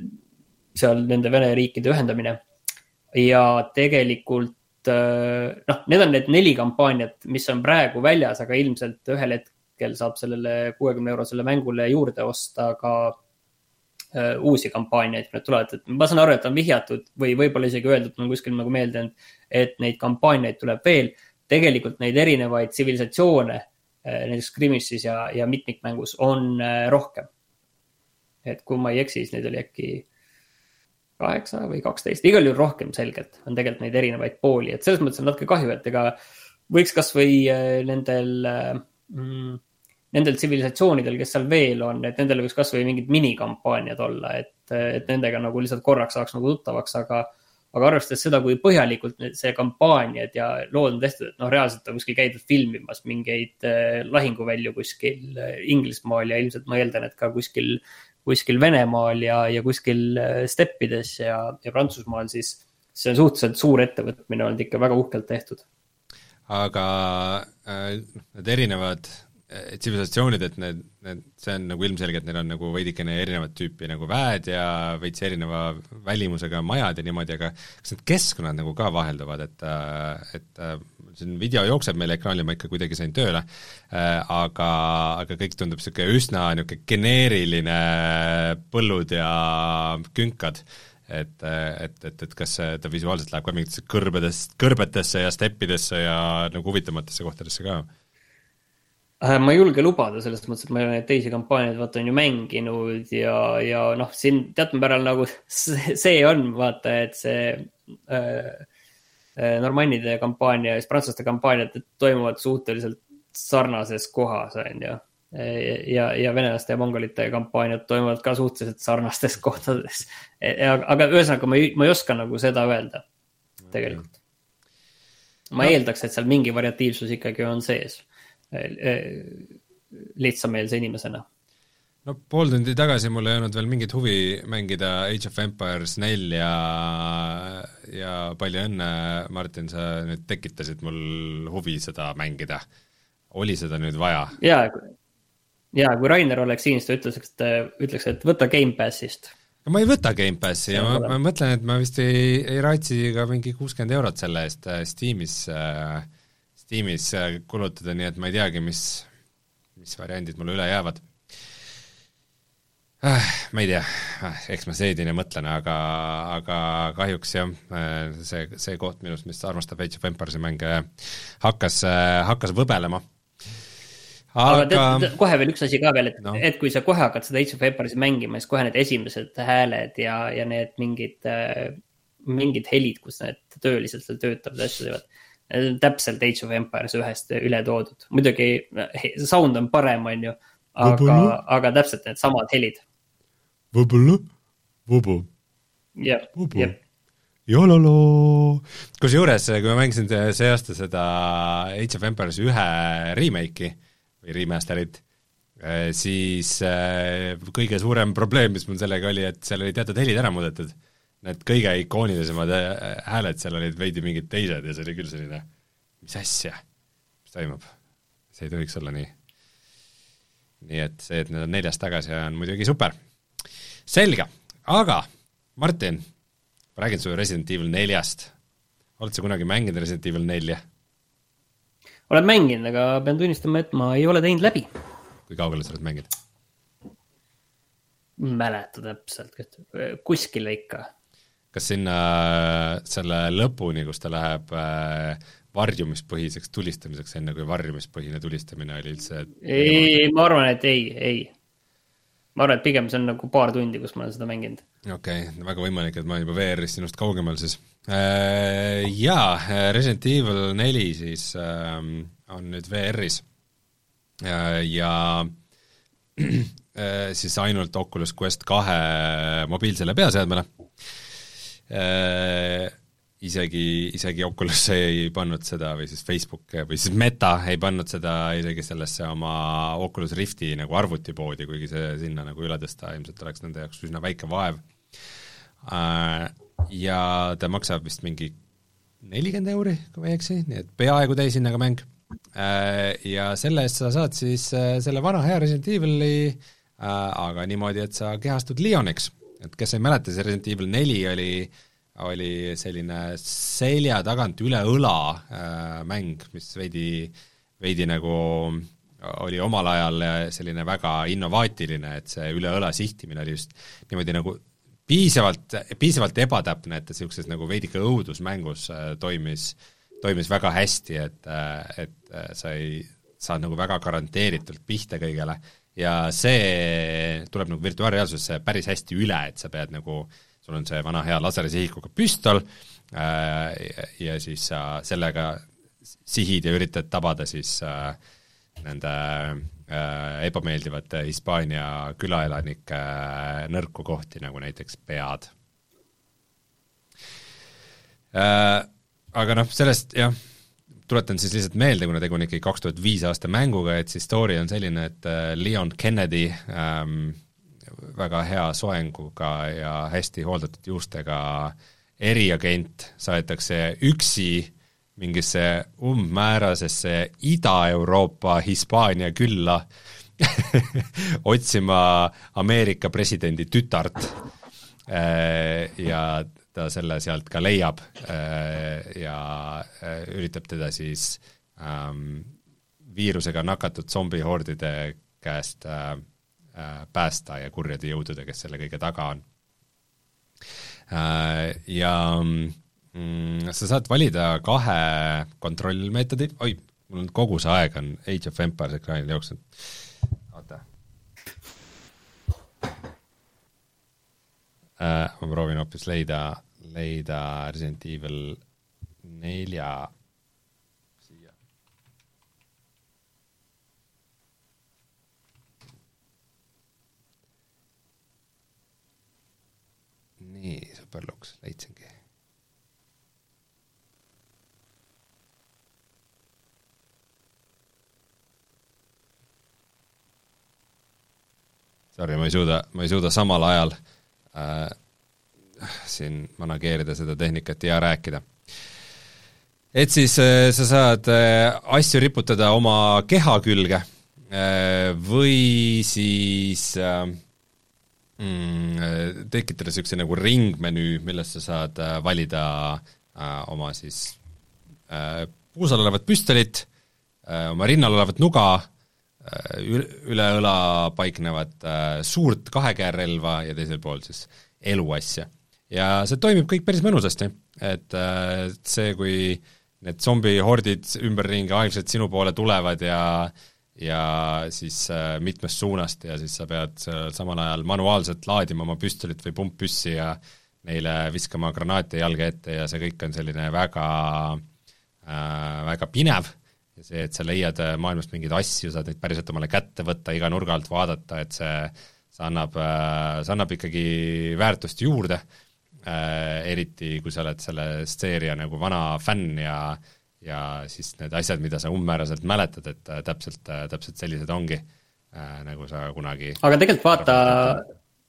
seal nende Vene riikide ühendamine. ja tegelikult noh, need on need neli kampaaniat, mis on praegu väljas, aga ilmselt ühel hetkel saab sellele kuuekümne eurosele mängule juurde osta ka äh, uusi kampaaniaid, kui need tulevad, et ma saan aru, et on vihjatud või võib-olla isegi öeldud, mul kuskil nagu meelde jäänud, et neid kampaaniaid tuleb veel. tegelikult neid erinevaid tsivilisatsioone äh, näiteks Grimissis ja, ja mitmikmängus on äh, rohkem. et kui ma ei eksi, siis neid oli äkki kaheksa või kaksteist, igal juhul rohkem selgelt on tegelikult neid erinevaid pooli, et selles mõttes on natuke kahju, et ega võiks kasvõi nendel mm, nendel tsivilisatsioonidel, kes seal veel on, et nendel võiks kasvõi mingid minikampaaniad olla, et, et nendega nagu lihtsalt korraks saaks nagu tuttavaks, aga, aga arvestades seda, kui põhjalikult see kampaaniad ja lood on tehtud, et noh, reaalselt on kuskil käidud filmimas mingeid äh, lahinguvälju kuskil äh, Inglismaal ja ilmselt ma eeldan, et ka kuskil, kuskil Venemaal ja, ja kuskil äh, steppides ja, ja Prantsusmaal, siis see on suhteliselt suur ettevõtmine olnud ikka väga uhkelt tehtud. aga äh, need erinevad Eh, tsivilisatsioonid, et need, need, see on nagu ilmselge, et neil on nagu veidikene erinevat tüüpi nagu väed ja veits erineva välimusega majad ja niimoodi, aga kas need keskkonnad nagu ka vahelduvad, et, et siin video jookseb meil ekraanil, ma ikka kuidagi sain tööle, aga, aga kõik tundub niisugune üsna niisugune geneeriline põllud ja künkad et, et, et, et kas see, ta visuaalselt läheb ka mingitesse kõrbedest, kõrbetesse ja steppidesse ja nagu huvitavatesse kohtadesse ka? Äh, ma ei julge lubada selles mõttes, et ma ei ole neid teisi kampaaniaid vaata on ju mänginud ja, ja noh, siin teatud määral nagu see, on vaata, et see äh, äh normannide kampaania ja siis prantslaste kampaaniad toimuvad suhteliselt sarnases kohas, on ju. ja, ja venelaste ja mongolite kampaaniad toimuvad ka suhteliselt sarnastes kohtades. aga ühesõnaga, ma ei, ma ei oska nagu seda öelda tegelikult. ma no. eeldaks, et seal mingi variatiivsus ikkagi on sees lihtsameelse inimesena no pool tundi tagasi mul ei olnud veel mingit huvi mängida Age of Empires nelja ja palju õnne, Martin, sa nüüd tekitasid mul huvi seda mängida. oli seda nüüd vaja? jaa, jaa, kui Rainer oleks siin, siis ta ütleks, et, ütleks, et võta Gamepassist. ma ei võta Gamepassi ja ma, ma mõtlen, et ma vist ei, ei raatsi ka mingi kuuskümmend eurot selle eest äh, Steamis äh, Steamis äh, kulutada, nii et ma ei teagi, mis, mis variandid mulle üle jäävad äh,. ma ei tea, äh, eks ma seedin ja mõtlen, aga, aga kahjuks jah, äh, see, see koht minust, mis armastab Age of Empire'i mänge, hakkas, hakkas võbelema aga, aga tead, kohe veel üks asi ka veel, et no., et kui sa kohe hakkad seda Age of Empire'i mängima, siis kohe need esimesed hääled ja, ja need mingid, mingid helid, kus need töölised seal töötavad ja asju teevad täpselt Age of Empires ühest üle toodud, muidugi sound on parem, on ju, aga, aga täpselt needsamad helid. võib-olla, võib-olla. jah, jah Jololo. kusjuures, kui ma mängisin see aasta seda Age of Empires ühe remake'i või remaster'it, eh, siis eh, kõige suurem probleem, mis mul sellega oli, et seal olid teatud helid ära muudetud need kõige ikoonilisemad äh, hääled seal olid veidi mingid teised ja see oli küll selline, mis asja, mis toimub? see ei tohiks olla nii. nii et see, et need on neljas tagasi, on muidugi super. selge, aga Martin, ma räägin sulle Resident Evil neljast. oled sa kunagi mänginud Resident Evil nelja? olen mänginud, aga pean tunnistama, et ma ei ole teinud läbi. kui kaugele sa oled mänginud? mäleta täpselt, kuskile ikka kas sinna selle lõpuni, kus ta läheb äh, varjumispõhiseks tulistamiseks, enne kui varjumispõhine tulistamine oli üldse? ei, ma arvan, et ei, ei. ma arvan, et pigem see on nagu paar tundi, kus ma olen seda mänginud. okei okay,, väga võimalik, et ma olen juba VR-is sinust kaugemal siis äh,. Jaa, Resident Evil neli siis äh, on nüüd VR-is äh, ja äh, siis ainult Oculus Quest kahe mobiilsele peaseadmele Äh, isegi, isegi Oculus ei pannud seda või siis Facebook või siis Meta ei pannud seda isegi sellesse oma Oculus Rifti nagu arvutipoodi, kuigi see sinna nagu üle tõsta ilmselt oleks nende jaoks üsna väike vaev. Äh, ja ta maksab vist mingi nelikümmend euri, kui ma ei eksi, nii et peaaegu täishinnaga mäng. Äh, ja selle eest sa saad siis selle vana hea Resident Evil'i, aga niimoodi, et sa kehastud Leoniks et kes ei mäleta, see Resident Evil neli oli, oli selline selja tagant üle õla äh, mäng, mis veidi, veidi nagu oli omal ajal selline väga innovaatiline, et see üle õla sihtimine oli just niimoodi nagu piisavalt, piisavalt ebatäpne, et ta niisuguses nagu veidike õudusmängus äh, toimis, toimis väga hästi, et, äh, et äh, sa ei, saad nagu väga garanteeritult pihta kõigele ja see tuleb nagu virtuaalreaalsusesse päris hästi üle, et sa pead nagu, sul on see vana hea lasersihikuga püstol äh, ja siis sa sellega sihid ja üritad tabada siis äh, nende äh, ebameeldivate Hispaania külaelanike äh, nõrku kohti, nagu näiteks pead äh,. Aga noh, sellest jah, tuletan siis lihtsalt meelde, kuna tegu on ikkagi kaks tuhat viis aasta mänguga, et siis story on selline, et äh, Leon Kennedy ähm, väga hea soenguga ja hästi hooldatud juustega eriagent saadetakse üksi mingisse umbmäärasesse Ida-Euroopa Hispaania külla otsima Ameerika presidendi tütart. Äh, ja ta selle sealt ka leiab äh, ja äh, üritab teda siis ähm, viirusega nakatud zombihordide käest äh, päästa ja kurjade jõudude, kes selle kõige taga on. Ja mm, sa saad valida kahe kontrollmeetodi, oi, mul on kogu see aeg on Age of Empires ekraanil jooksnud, oota. Ma proovin hoopis leida leida Resident Evil nelja siia. nii, sõberluks, leidsingi. Sorry, ma ei suuda, ma ei suuda samal ajal äh, siin manageerida seda tehnikat ja rääkida. et siis äh, sa saad äh, asju riputada oma keha külge äh, või siis mm, tekitada niisuguse nagu ringmenüü, millest sa saad valida oma siis puusal olevat püstolit, oma rinnal olevat nuga, üle õla paiknevat suurt kahekäärelva ja teisel pool siis eluasja ja see toimib kõik päris mõnusasti, et äh, see, kui need zombihordid ümberringi aeglaselt sinu poole tulevad ja ja siis äh, mitmest suunast ja siis sa pead samal ajal manuaalselt laadima oma püstolit või pumppüssi ja neile viskama granaate jalge ette ja see kõik on selline väga äh,, väga pinev. Ja see, et sa leiad äh, maailmast mingeid asju, saad neid päriselt omale kätte võtta, iga nurga alt vaadata, et see, see annab see annab ikkagi väärtust juurde äh,, eriti kui sa oled selle seeria nagu vana fänn ja ja siis need asjad, mida sa umbmääraselt mäletad, et äh, täpselt, äh, täpselt sellised ongi äh,, nagu sa kunagi aga tegelikult vaata,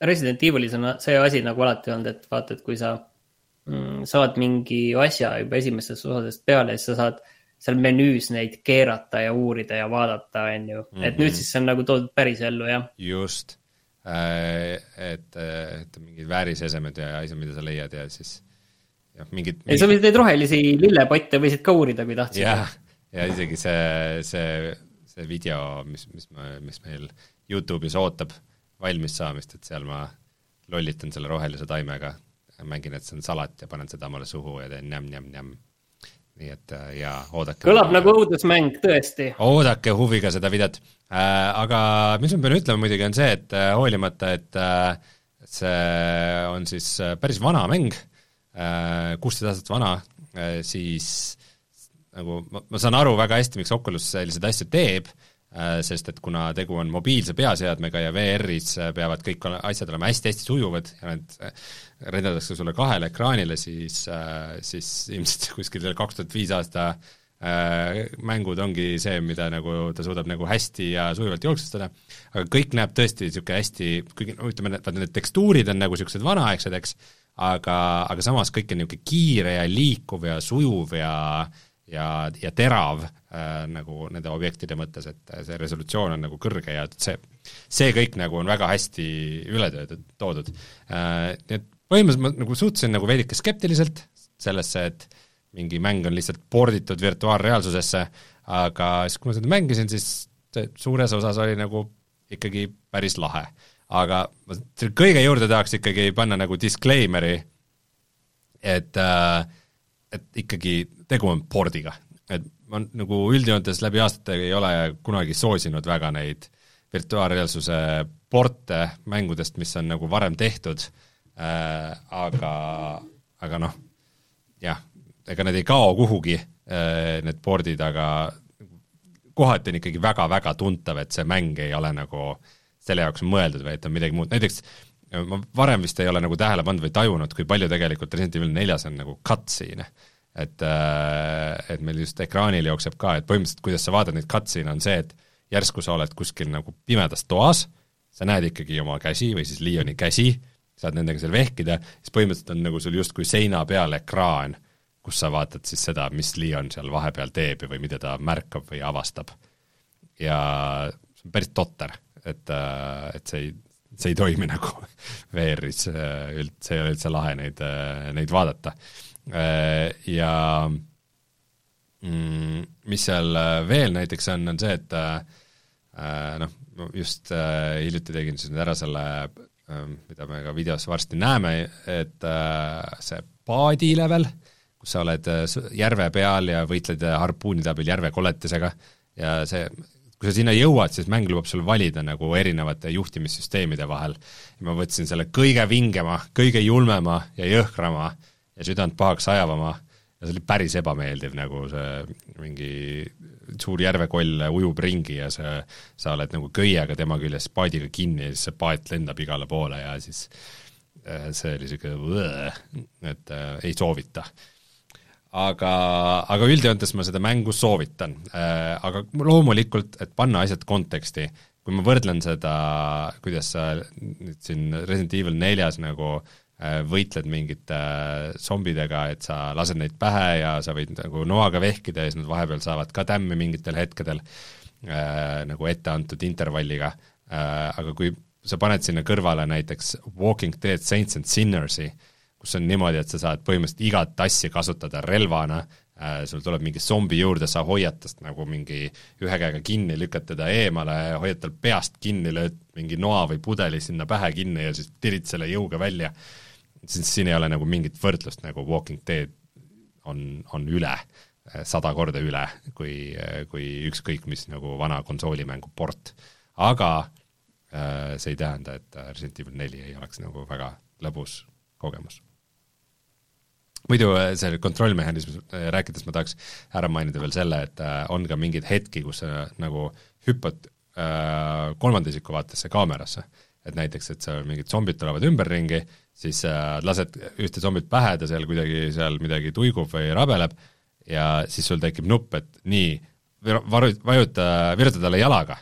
Resident Evilis on see asi nagu alati olnud, et vaata, et kui sa mm, saad mingi asja juba esimestest osadest peale, siis sa saad seal menüüs neid keerata ja uurida ja vaadata, on ju, et nüüd mhm. siis see on nagu toodud päris ellu, jah. just, et, et mingid väärisesemed ja asjad, mida sa leiad ja siis jah, mingid, mingid.... ei, sa võisid neid rohelisi lillepotte võisid ka uurida, kui tahtsid. jah, ja isegi see, see, see video, mis, mis ma, mis meil Youtube'is ootab valmis saamist, et seal ma lollitan selle rohelise taimega, mängin, et see on salat ja panen seda omale suhu ja teen njam-njam-njam nii et äh, ja oodake. kõlab nagu õudusmäng, tõesti. oodake huviga seda videot äh,. aga mis ma pean ütlema muidugi, on see, et äh, hoolimata, et äh, see on siis äh, päris vana mäng äh,, kuusteist aastat vana äh,, siis nagu ma, ma saan aru väga hästi, miks Oculus selliseid asju teeb äh,, sest et kuna tegu on mobiilse peaseadmega ja VR-is peavad kõik asjad olema hästi-hästi sujuvad ja need renderdatakse sulle kahele ekraanile, siis, äh, siis ilmselt kuskil seal kaks tuhat viis aasta äh, mängud ongi see, mida nagu ta suudab nagu hästi ja sujuvalt jooksustada, aga kõik näeb tõesti niisugune hästi, kuigi no ütleme, vaata need tekstuurid on nagu niisugused vanaaegsed, eks, aga, aga samas kõik on niisugune kiire ja liikuv ja sujuv ja ja, ja terav äh, nagu nende objektide mõttes, et see resolutsioon on nagu kõrge ja see, see kõik nagu on väga hästi üle töötud, toodud äh,. Nii et põhimõtteliselt ma nagu suhtusin nagu veidike skeptiliselt sellesse, et mingi mäng on lihtsalt porditud virtuaalreaalsusesse, aga siis, kui ma seda mängisin, siis see suures osas oli nagu ikkagi päris lahe. aga ma selle kõige juurde tahaks ikkagi panna nagu disclaimer'i, et äh, et ikkagi tegu on pordiga. et ma nagu üldjoontes läbi aastate ei ole kunagi soosinud väga neid virtuaalreaalsuse porte mängudest, mis on nagu varem tehtud äh, äh,, aga, aga noh, jah, ega need ei kao kuhugi äh,, need board'id, aga kohati on ikkagi väga-väga tuntav, et see mäng ei ole nagu selle jaoks mõeldud, vaid on midagi muud, näiteks ma varem vist ei ole nagu tähele pannud või tajunud, kui palju tegelikult Resident Evil neljas on nagu cutscene'e. et, äh, et meil just ekraanil jookseb ka, et põhimõtteliselt kuidas sa vaatad neid cutscene'e, on see, et järsku sa oled kuskil nagu pimedas toas, sa näed ikkagi oma käsi või siis Leoni käsi, saad nendega seal vehkida, siis põhimõtteliselt on nagu sul justkui seina peal ekraan, kus sa vaatad siis seda, mis Leon seal vahepeal teeb või mida ta märkab või avastab. ja see on päris totter, et, äh, et see ei, see ei toimi nagu VR-is üld-, see ei ole üldse lahe neid, neid vaadata. Ja mm, mis seal veel näiteks on, on see, et noh, just hiljuti tegin siis nüüd ära selle, mida me ka videos varsti näeme, et see paadi level, kus sa oled järve peal ja võitled harpuunide abil järvekoletisega ja see kui sa sinna jõuad, siis mäng lubab sul valida nagu erinevate juhtimissüsteemide vahel. ja ma võtsin selle kõige vingema, kõige julmema ja jõhkrama ja südant pahaks ajavama ja see oli päris ebameeldiv, nagu see mingi suur järvekoll ujub ringi ja sa, sa oled nagu köiega tema küljes paadiga kinni ja siis see paat lendab igale poole ja siis äh, see oli niisugune, et äh, ei soovita aga, aga üldjoontes ma seda mängu soovitan äh,. Aga loomulikult, et panna asjad konteksti, kui ma võrdlen seda, kuidas sa nüüd siin Resident Evil neljas nagu äh, võitled mingite äh, zombidega, et sa lased neid pähe ja sa võid nagu noaga vehkida ja siis nad vahepeal saavad ka tämmi mingitel hetkedel äh, nagu etteantud intervalliga äh,, aga kui sa paned sinna kõrvale näiteks Walking Dead Saints and Sinners'i äh,, kus on niimoodi, et sa saad põhimõtteliselt igat asja kasutada relvana äh,, sul tuleb mingi zombi juurde, sa hoiad tast nagu mingi ühe käega kinni, lükkad teda eemale, hoiad tal peast kinni, lööd mingi noa või pudeli sinna pähe kinni ja siis tirid selle jõuga välja, siis siin ei ole nagu mingit võrdlust, nagu Walking Dead on, on üle, äh, sada korda üle, kui, kui ükskõik mis nagu vana konsoolimängu port. aga äh, see ei tähenda, et Resident Evil neli ei oleks nagu väga lõbus kogemus muidu äh, selle kontrollmehhanismist äh, rääkides ma tahaks ära mainida veel selle, et äh, on ka mingeid hetki, kus sa nagu hüppad äh, kolmanda isiku vaatesse kaamerasse. et näiteks, et seal mingid zombid tulevad ümberringi, siis äh, lased ühte zombit pähe, ta seal kuidagi seal midagi tuigub või rabeleb ja siis sul tekib nupp, et nii, varu-, vajuta, viruta talle jalaga.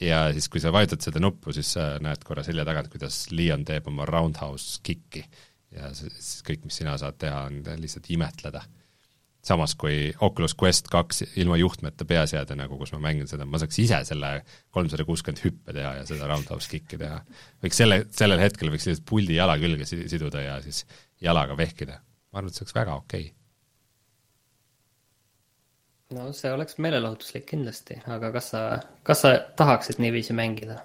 ja siis, kui sa vajutad seda nuppu, siis sa näed korra selja tagant, kuidas Leon teeb oma roundhouse kick'i ja siis kõik, mis sina saad teha, on lihtsalt imetleda. samas kui Oculus Quest kaks ilma juhtmeta peaseadena, kus ma mängin seda, ma saaks ise selle kolmsada kuuskümmend hüppe teha ja seda roundhouse kick'i teha. võiks selle, sellel hetkel võiks lihtsalt puldi jala külge siduda ja siis jalaga vehkida. ma arvan, et see oleks väga okei okay. no see oleks meelelahutuslik kindlasti, aga kas sa, kas sa tahaksid niiviisi mängida?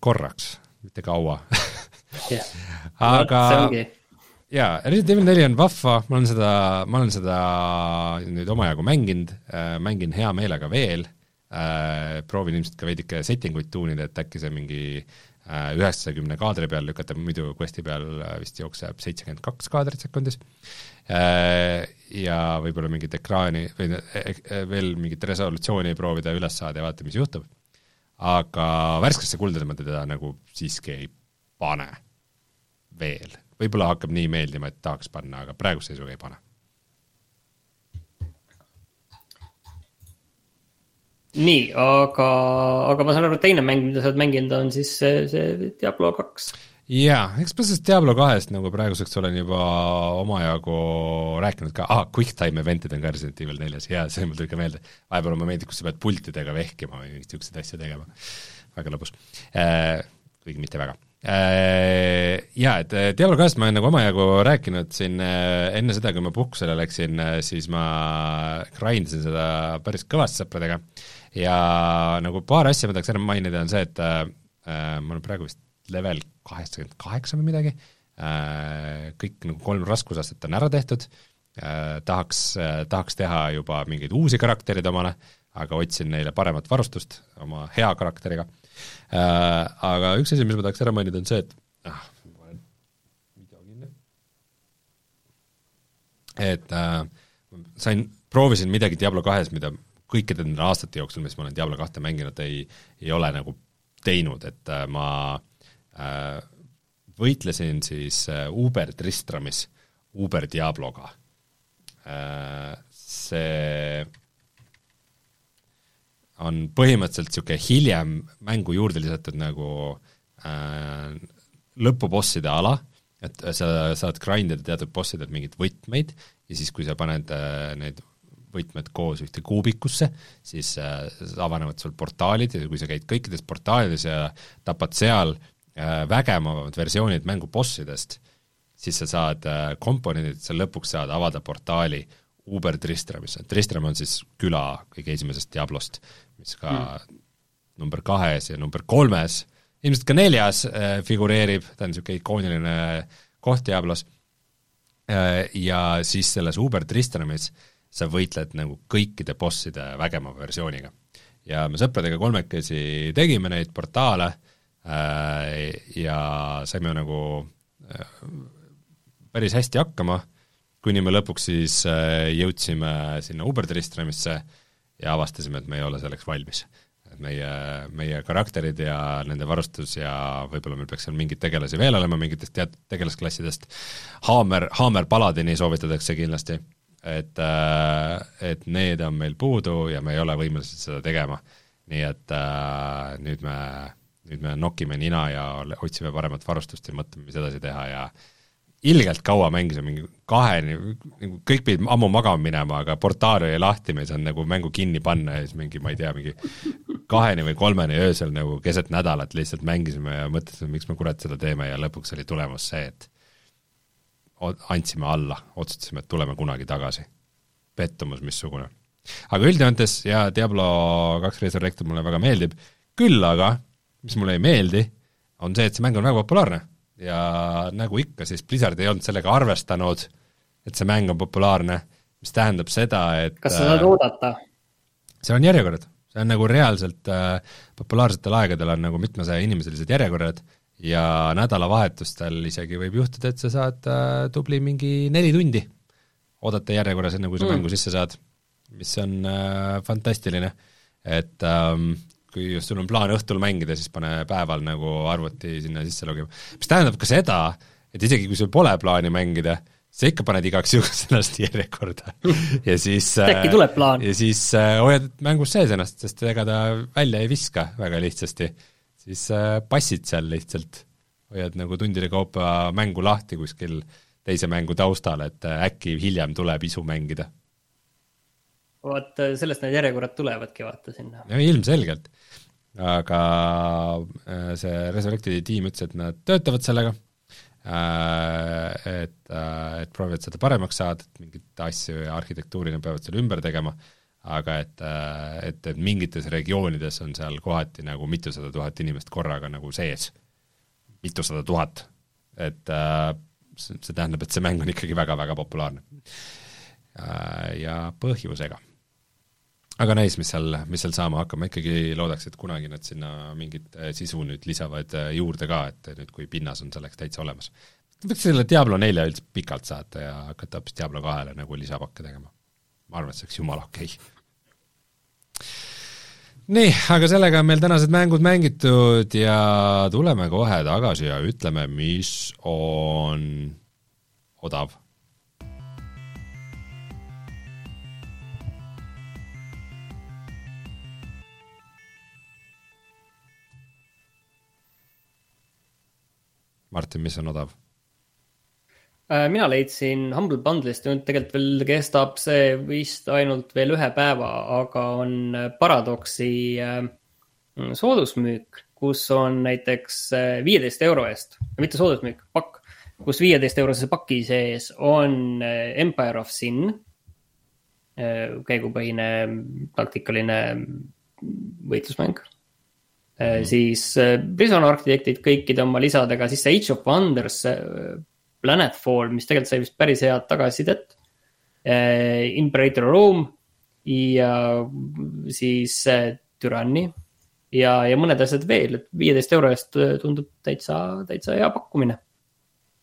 korraks, mitte kaua aga jaa, Resident Evil neli on vahva, ma olen seda, ma olen seda nüüd omajagu mänginud äh,, mängin hea meelega veel äh,, proovin ilmselt ka veidike setting uid tuunida, et äkki see mingi äh, üheksakümne kaadri peal lükata, muidu quest'i peal vist jookseb seitsekümmend kaks kaadrit sekundis. Ja võib-olla mingit ekraani või äh, veel mingit resolutsiooni proovida üles saada ja vaadata, mis juhtub. aga värskesse kulda ma teda nagu siiski ei pane veel, võib-olla hakkab nii meeldima, et tahaks panna, aga praeguse seisuga ei pane. nii, aga, aga ma saan aru, et teine mäng, mida sa oled mänginud, on siis see, see Diablo kaks. jaa, eks ma sellest Diablo kahest nagu praeguseks olen juba omajagu rääkinud ka, aa ah,, QuickTime event'id on ka Resident Evil neljas, jaa, see mul tuli ka meelde. vahepeal mulle meeldib, kus sa pead pultidega vehkima või mingeid niisuguseid asju tegema. väga lõbus äh,, kuigi mitte väga jaa, et äh, Diablo kahest ma olen nagu omajagu rääkinud siin äh, enne seda, kui ma puhkusele läksin, siis ma grindasin seda päris kõvasti sõpradega. Ja nagu paar asja ma tahaks ära mainida, on see, et äh, ma olen praegu vist level kaheksakümmend kaheksa või midagi. Äh,, kõik nagu kolm raskusastet on ära tehtud. Äh,, tahaks äh,, tahaks teha juba mingeid uusi karaktereid omale, aga otsin neile paremat varustust oma hea karakteriga. äh,, Äh, aga üks asi, mis ma tahaks ära mainida, on see, et ah, ma panen video kinni. et äh, sain, proovisin midagi Diablo kahes, mida kõikide nende aastate jooksul, mis ma olen Diablo kahte mänginud, ei, ei ole nagu teinud, et äh, ma võitlesin siis Uber Tristramis Uber Diabloga. See on põhimõtteliselt niisugune hiljem mängu juurde lisatud nagu äh, lõpubosside ala, et sa saad grind ida teatud bossidelt mingeid võtmeid ja siis, kui sa paned äh, need võtmed koos ühte kuubikusse, siis äh, avanevad sul portaalid ja kui sa käid kõikides portaalides ja tapad seal äh, vägevamad versioonid mängu bossidest, siis sa saad äh, komponendid, sa lõpuks saad avada portaali Uber Tristramisse, Tristram on siis küla kõige esimesest Diablost, mis ka mm. number kahes ja number kolmes, ilmselt ka neljas äh, figureerib, ta on niisugune ikooniline koht Diablos äh,, ja siis selles Uber Tristramis sa võitled nagu kõikide bosside vägema versiooniga. ja me sõpradega kolmekesi tegime neid portaale äh, ja saime nagu äh, päris hästi hakkama äh,, kuni me lõpuks siis äh, jõudsime sinna Uber-Tristramisse ja avastasime, et me ei ole selleks valmis. et meie, meie karakterid ja nende varustus ja võib-olla meil peaks seal mingeid tegelasi veel olema mingitest teatud tegelasklassidest, Haamer, Haamer Paladini soovitatakse kindlasti, et, äh, et need on meil puudu ja me ei ole võimelised seda tegema. nii et äh, nüüd me, nüüd me nokime nina ja otsime paremat varustust ja mõtleme, mis edasi teha ja äh, ilgelt kaua mängisime, mingi kaheni, nagu kõik pidid ammu magama minema, aga portaal oli lahti, me ei saanud nagu mängu kinni panna ja siis mingi, ma ei tea, mingi kaheni või kolmeni öösel nagu keset nädalat lihtsalt mängisime ja mõtlesime, miks me kurat seda teeme ja lõpuks oli tulemus see, et andsime alla, otsustasime, et tuleme kunagi tagasi. pettumus missugune. aga üldjoontes jaa, Diablo kaks Resurrected mulle väga meeldib, küll aga, mis mulle ei meeldi, on see, et see mäng on väga populaarne ja nagu ikka, siis Blizzard ei olnud sellega arvestanud, et see mäng on populaarne, mis tähendab seda, et kas sa saad äh, oodata? seal on järjekorrad, see on nagu reaalselt äh, populaarsetel aegadel on nagu mitmesaja inimeselised järjekorrad ja nädalavahetustel isegi võib juhtuda, et sa saad äh, tubli mingi neli tundi oodata järjekorras, enne kui sa mm. mängu sisse saad, mis on äh, fantastiline, et ähm, kui sul on plaan õhtul mängida, siis pane päeval nagu arvuti sinna sisse logima. mis tähendab ka seda, et isegi kui sul pole plaani mängida, sa ikka paned igaks juhuks ennast järjekorda ja siis äkki tuleb plaan. ja siis äh, hoiad mängus sees ennast, sest ega ta välja ei viska väga lihtsasti. siis äh, passid seal lihtsalt, hoiad nagu tundide kaupa mängu lahti kuskil teise mängu taustal, et äh, äkki hiljem tuleb isu mängida vot sellest need järjekorrad tulevadki, vaata sinna. no ilmselgelt. Aga äh, see Resurrectedi tiim ütles, et nad töötavad sellega, äh, et, äh, et proovivad seda paremaks saada, et mingeid asju ja arhitektuuri nad peavad seal ümber tegema, aga et, et, et mingites regioonides on seal kohati nagu mitusada tuhat inimest korraga nagu sees, mitusada tuhat, et see tähendab, et see mäng on ikkagi väga-väga populaarne. Ja põhjusega aga näis, mis seal, mis seal saama hakkab, ma ikkagi loodaks, et kunagi nad sinna mingit äh, sisu nüüd lisavad äh, juurde ka, et nüüd, kui pinnas on selleks täitsa olemas. võiks selle Diablo nelja üldse pikalt saata ja hakata hoopis Diablo kahele nagu lisapakke tegema. ma arvan, et see oleks jumala okei okay. nii, aga sellega on meil tänased mängud mängitud ja tuleme kohe tagasi ja ütleme, mis on odav Martin, mis on odav? Äh, mina leidsin Humble Bundle'ist, nüüd tegelikult veel kestab see vist ainult veel ühe päeva, aga on Paradoxi äh, soodusmüük, kus on näiteks äh, viieteist euro eest, mitte soodusmüük, pakk, kus viieteist eurose paki sees on Empire of Sin, käigupõhine taktikaline võitlusmäng Mm. siis äh, Prison Architectid kõikide oma lisadega, siis see Age of Wonders, äh, Planetfall, mis tegelikult sai vist päris head tagasisidet. Imperator Rome ja siis Tyranny ja, ja mõned asjad veel, et viieteist euro eest tundub täitsa, täitsa hea pakkumine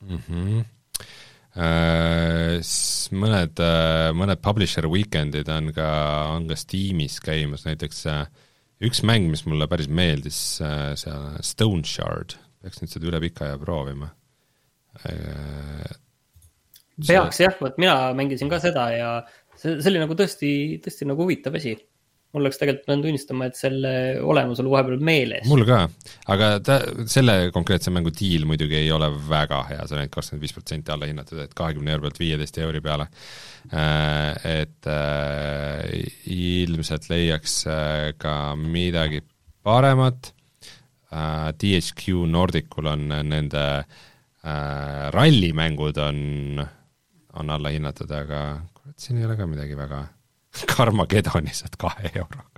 mm. -hmm. Äh, mõned, mõned publisher weekend'id on ka, on ka Steamis käimas, näiteks äh, üks mäng, mis mulle päris meeldis, äh, see Stone Shard, peaks nüüd seda üle pika aja proovima. peaks jah, vot mina mängisin ka seda ja see, see oli nagu tõesti, tõesti nagu huvitav asi mul läks tegelikult, pean tunnistama, et selle olemus oli vahepeal meeles. mul ka, aga ta, selle konkreetse mängu diil muidugi ei ole väga hea, see on ainult kakskümmend viis protsenti alla hinnatud, et kahekümne euro pealt viieteist euri peale. Äh, et äh, ilmselt leiaks äh, ka midagi paremat DHQ Nordicul on nende rallimängud on, on alla hinnatud, aga kurat, siin ei ole ka midagi väga Carmageddoni saad kahe euroga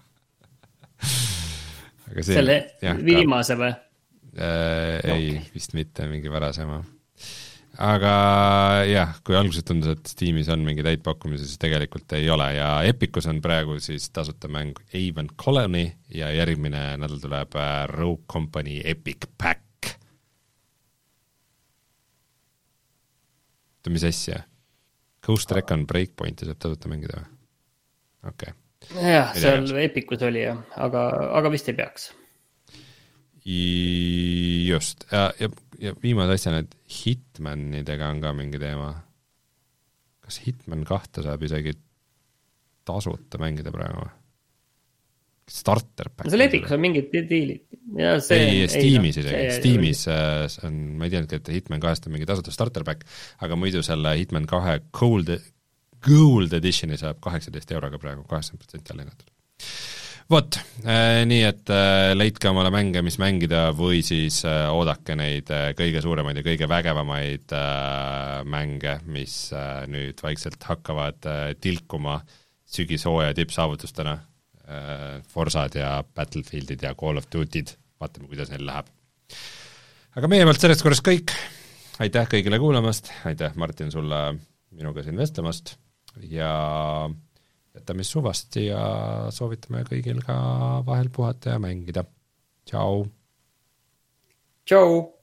aga see selle jah, viimase või äh,? ei okay., vist mitte, mingi varasema. aga jah, kui alguses tundus, et Steamis on mingeid häid pakkumisi, siis tegelikult ei ole ja Epicus on praegu siis tasuta mäng Avon Colony ja järgmine nädal tuleb äh, Rogue Company Epic Pack. oota, mis asja? Ghost Recon Breakpointi saab tasuta mängida või? Okei okay.. jah, seal Epicus oli jah, aga, aga vist ei peaks. just, ja, ja, ja viimase asjana, et Hitmanidega on ka mingi teema. kas Hitman kahte saab isegi tasuta mängida praegu või? starter pack. seal Epicus on mingid diilid. ei, Steamis isegi, Steamis äh, on, ma ei teadnudki, et Hitman kahest on mingi tasuta starter pack, aga muidu selle Hitman kahe Cold, Gold Editioni saab kaheksateist euroga praegu, kaheksakümmend protsenti alla hinnatud. vot äh,, nii et äh, leidke omale mänge, mis mängida, või siis äh, oodake neid äh, kõige suuremaid ja kõige vägevamaid äh, mänge, mis äh, nüüd vaikselt hakkavad äh, tilkuma sügishooaja tippsaavutustena. Äh,, Forsad ja Battlefieldid ja Call of Duty'd, vaatame, kuidas neil läheb. aga meie poolt selleks korras kõik, aitäh kõigile kuulamast, aitäh, Martin, sulle minuga siin vestlemast ja jätame suvasti ja soovitame kõigil ka vahel puhata ja mängida. tšau. tšau.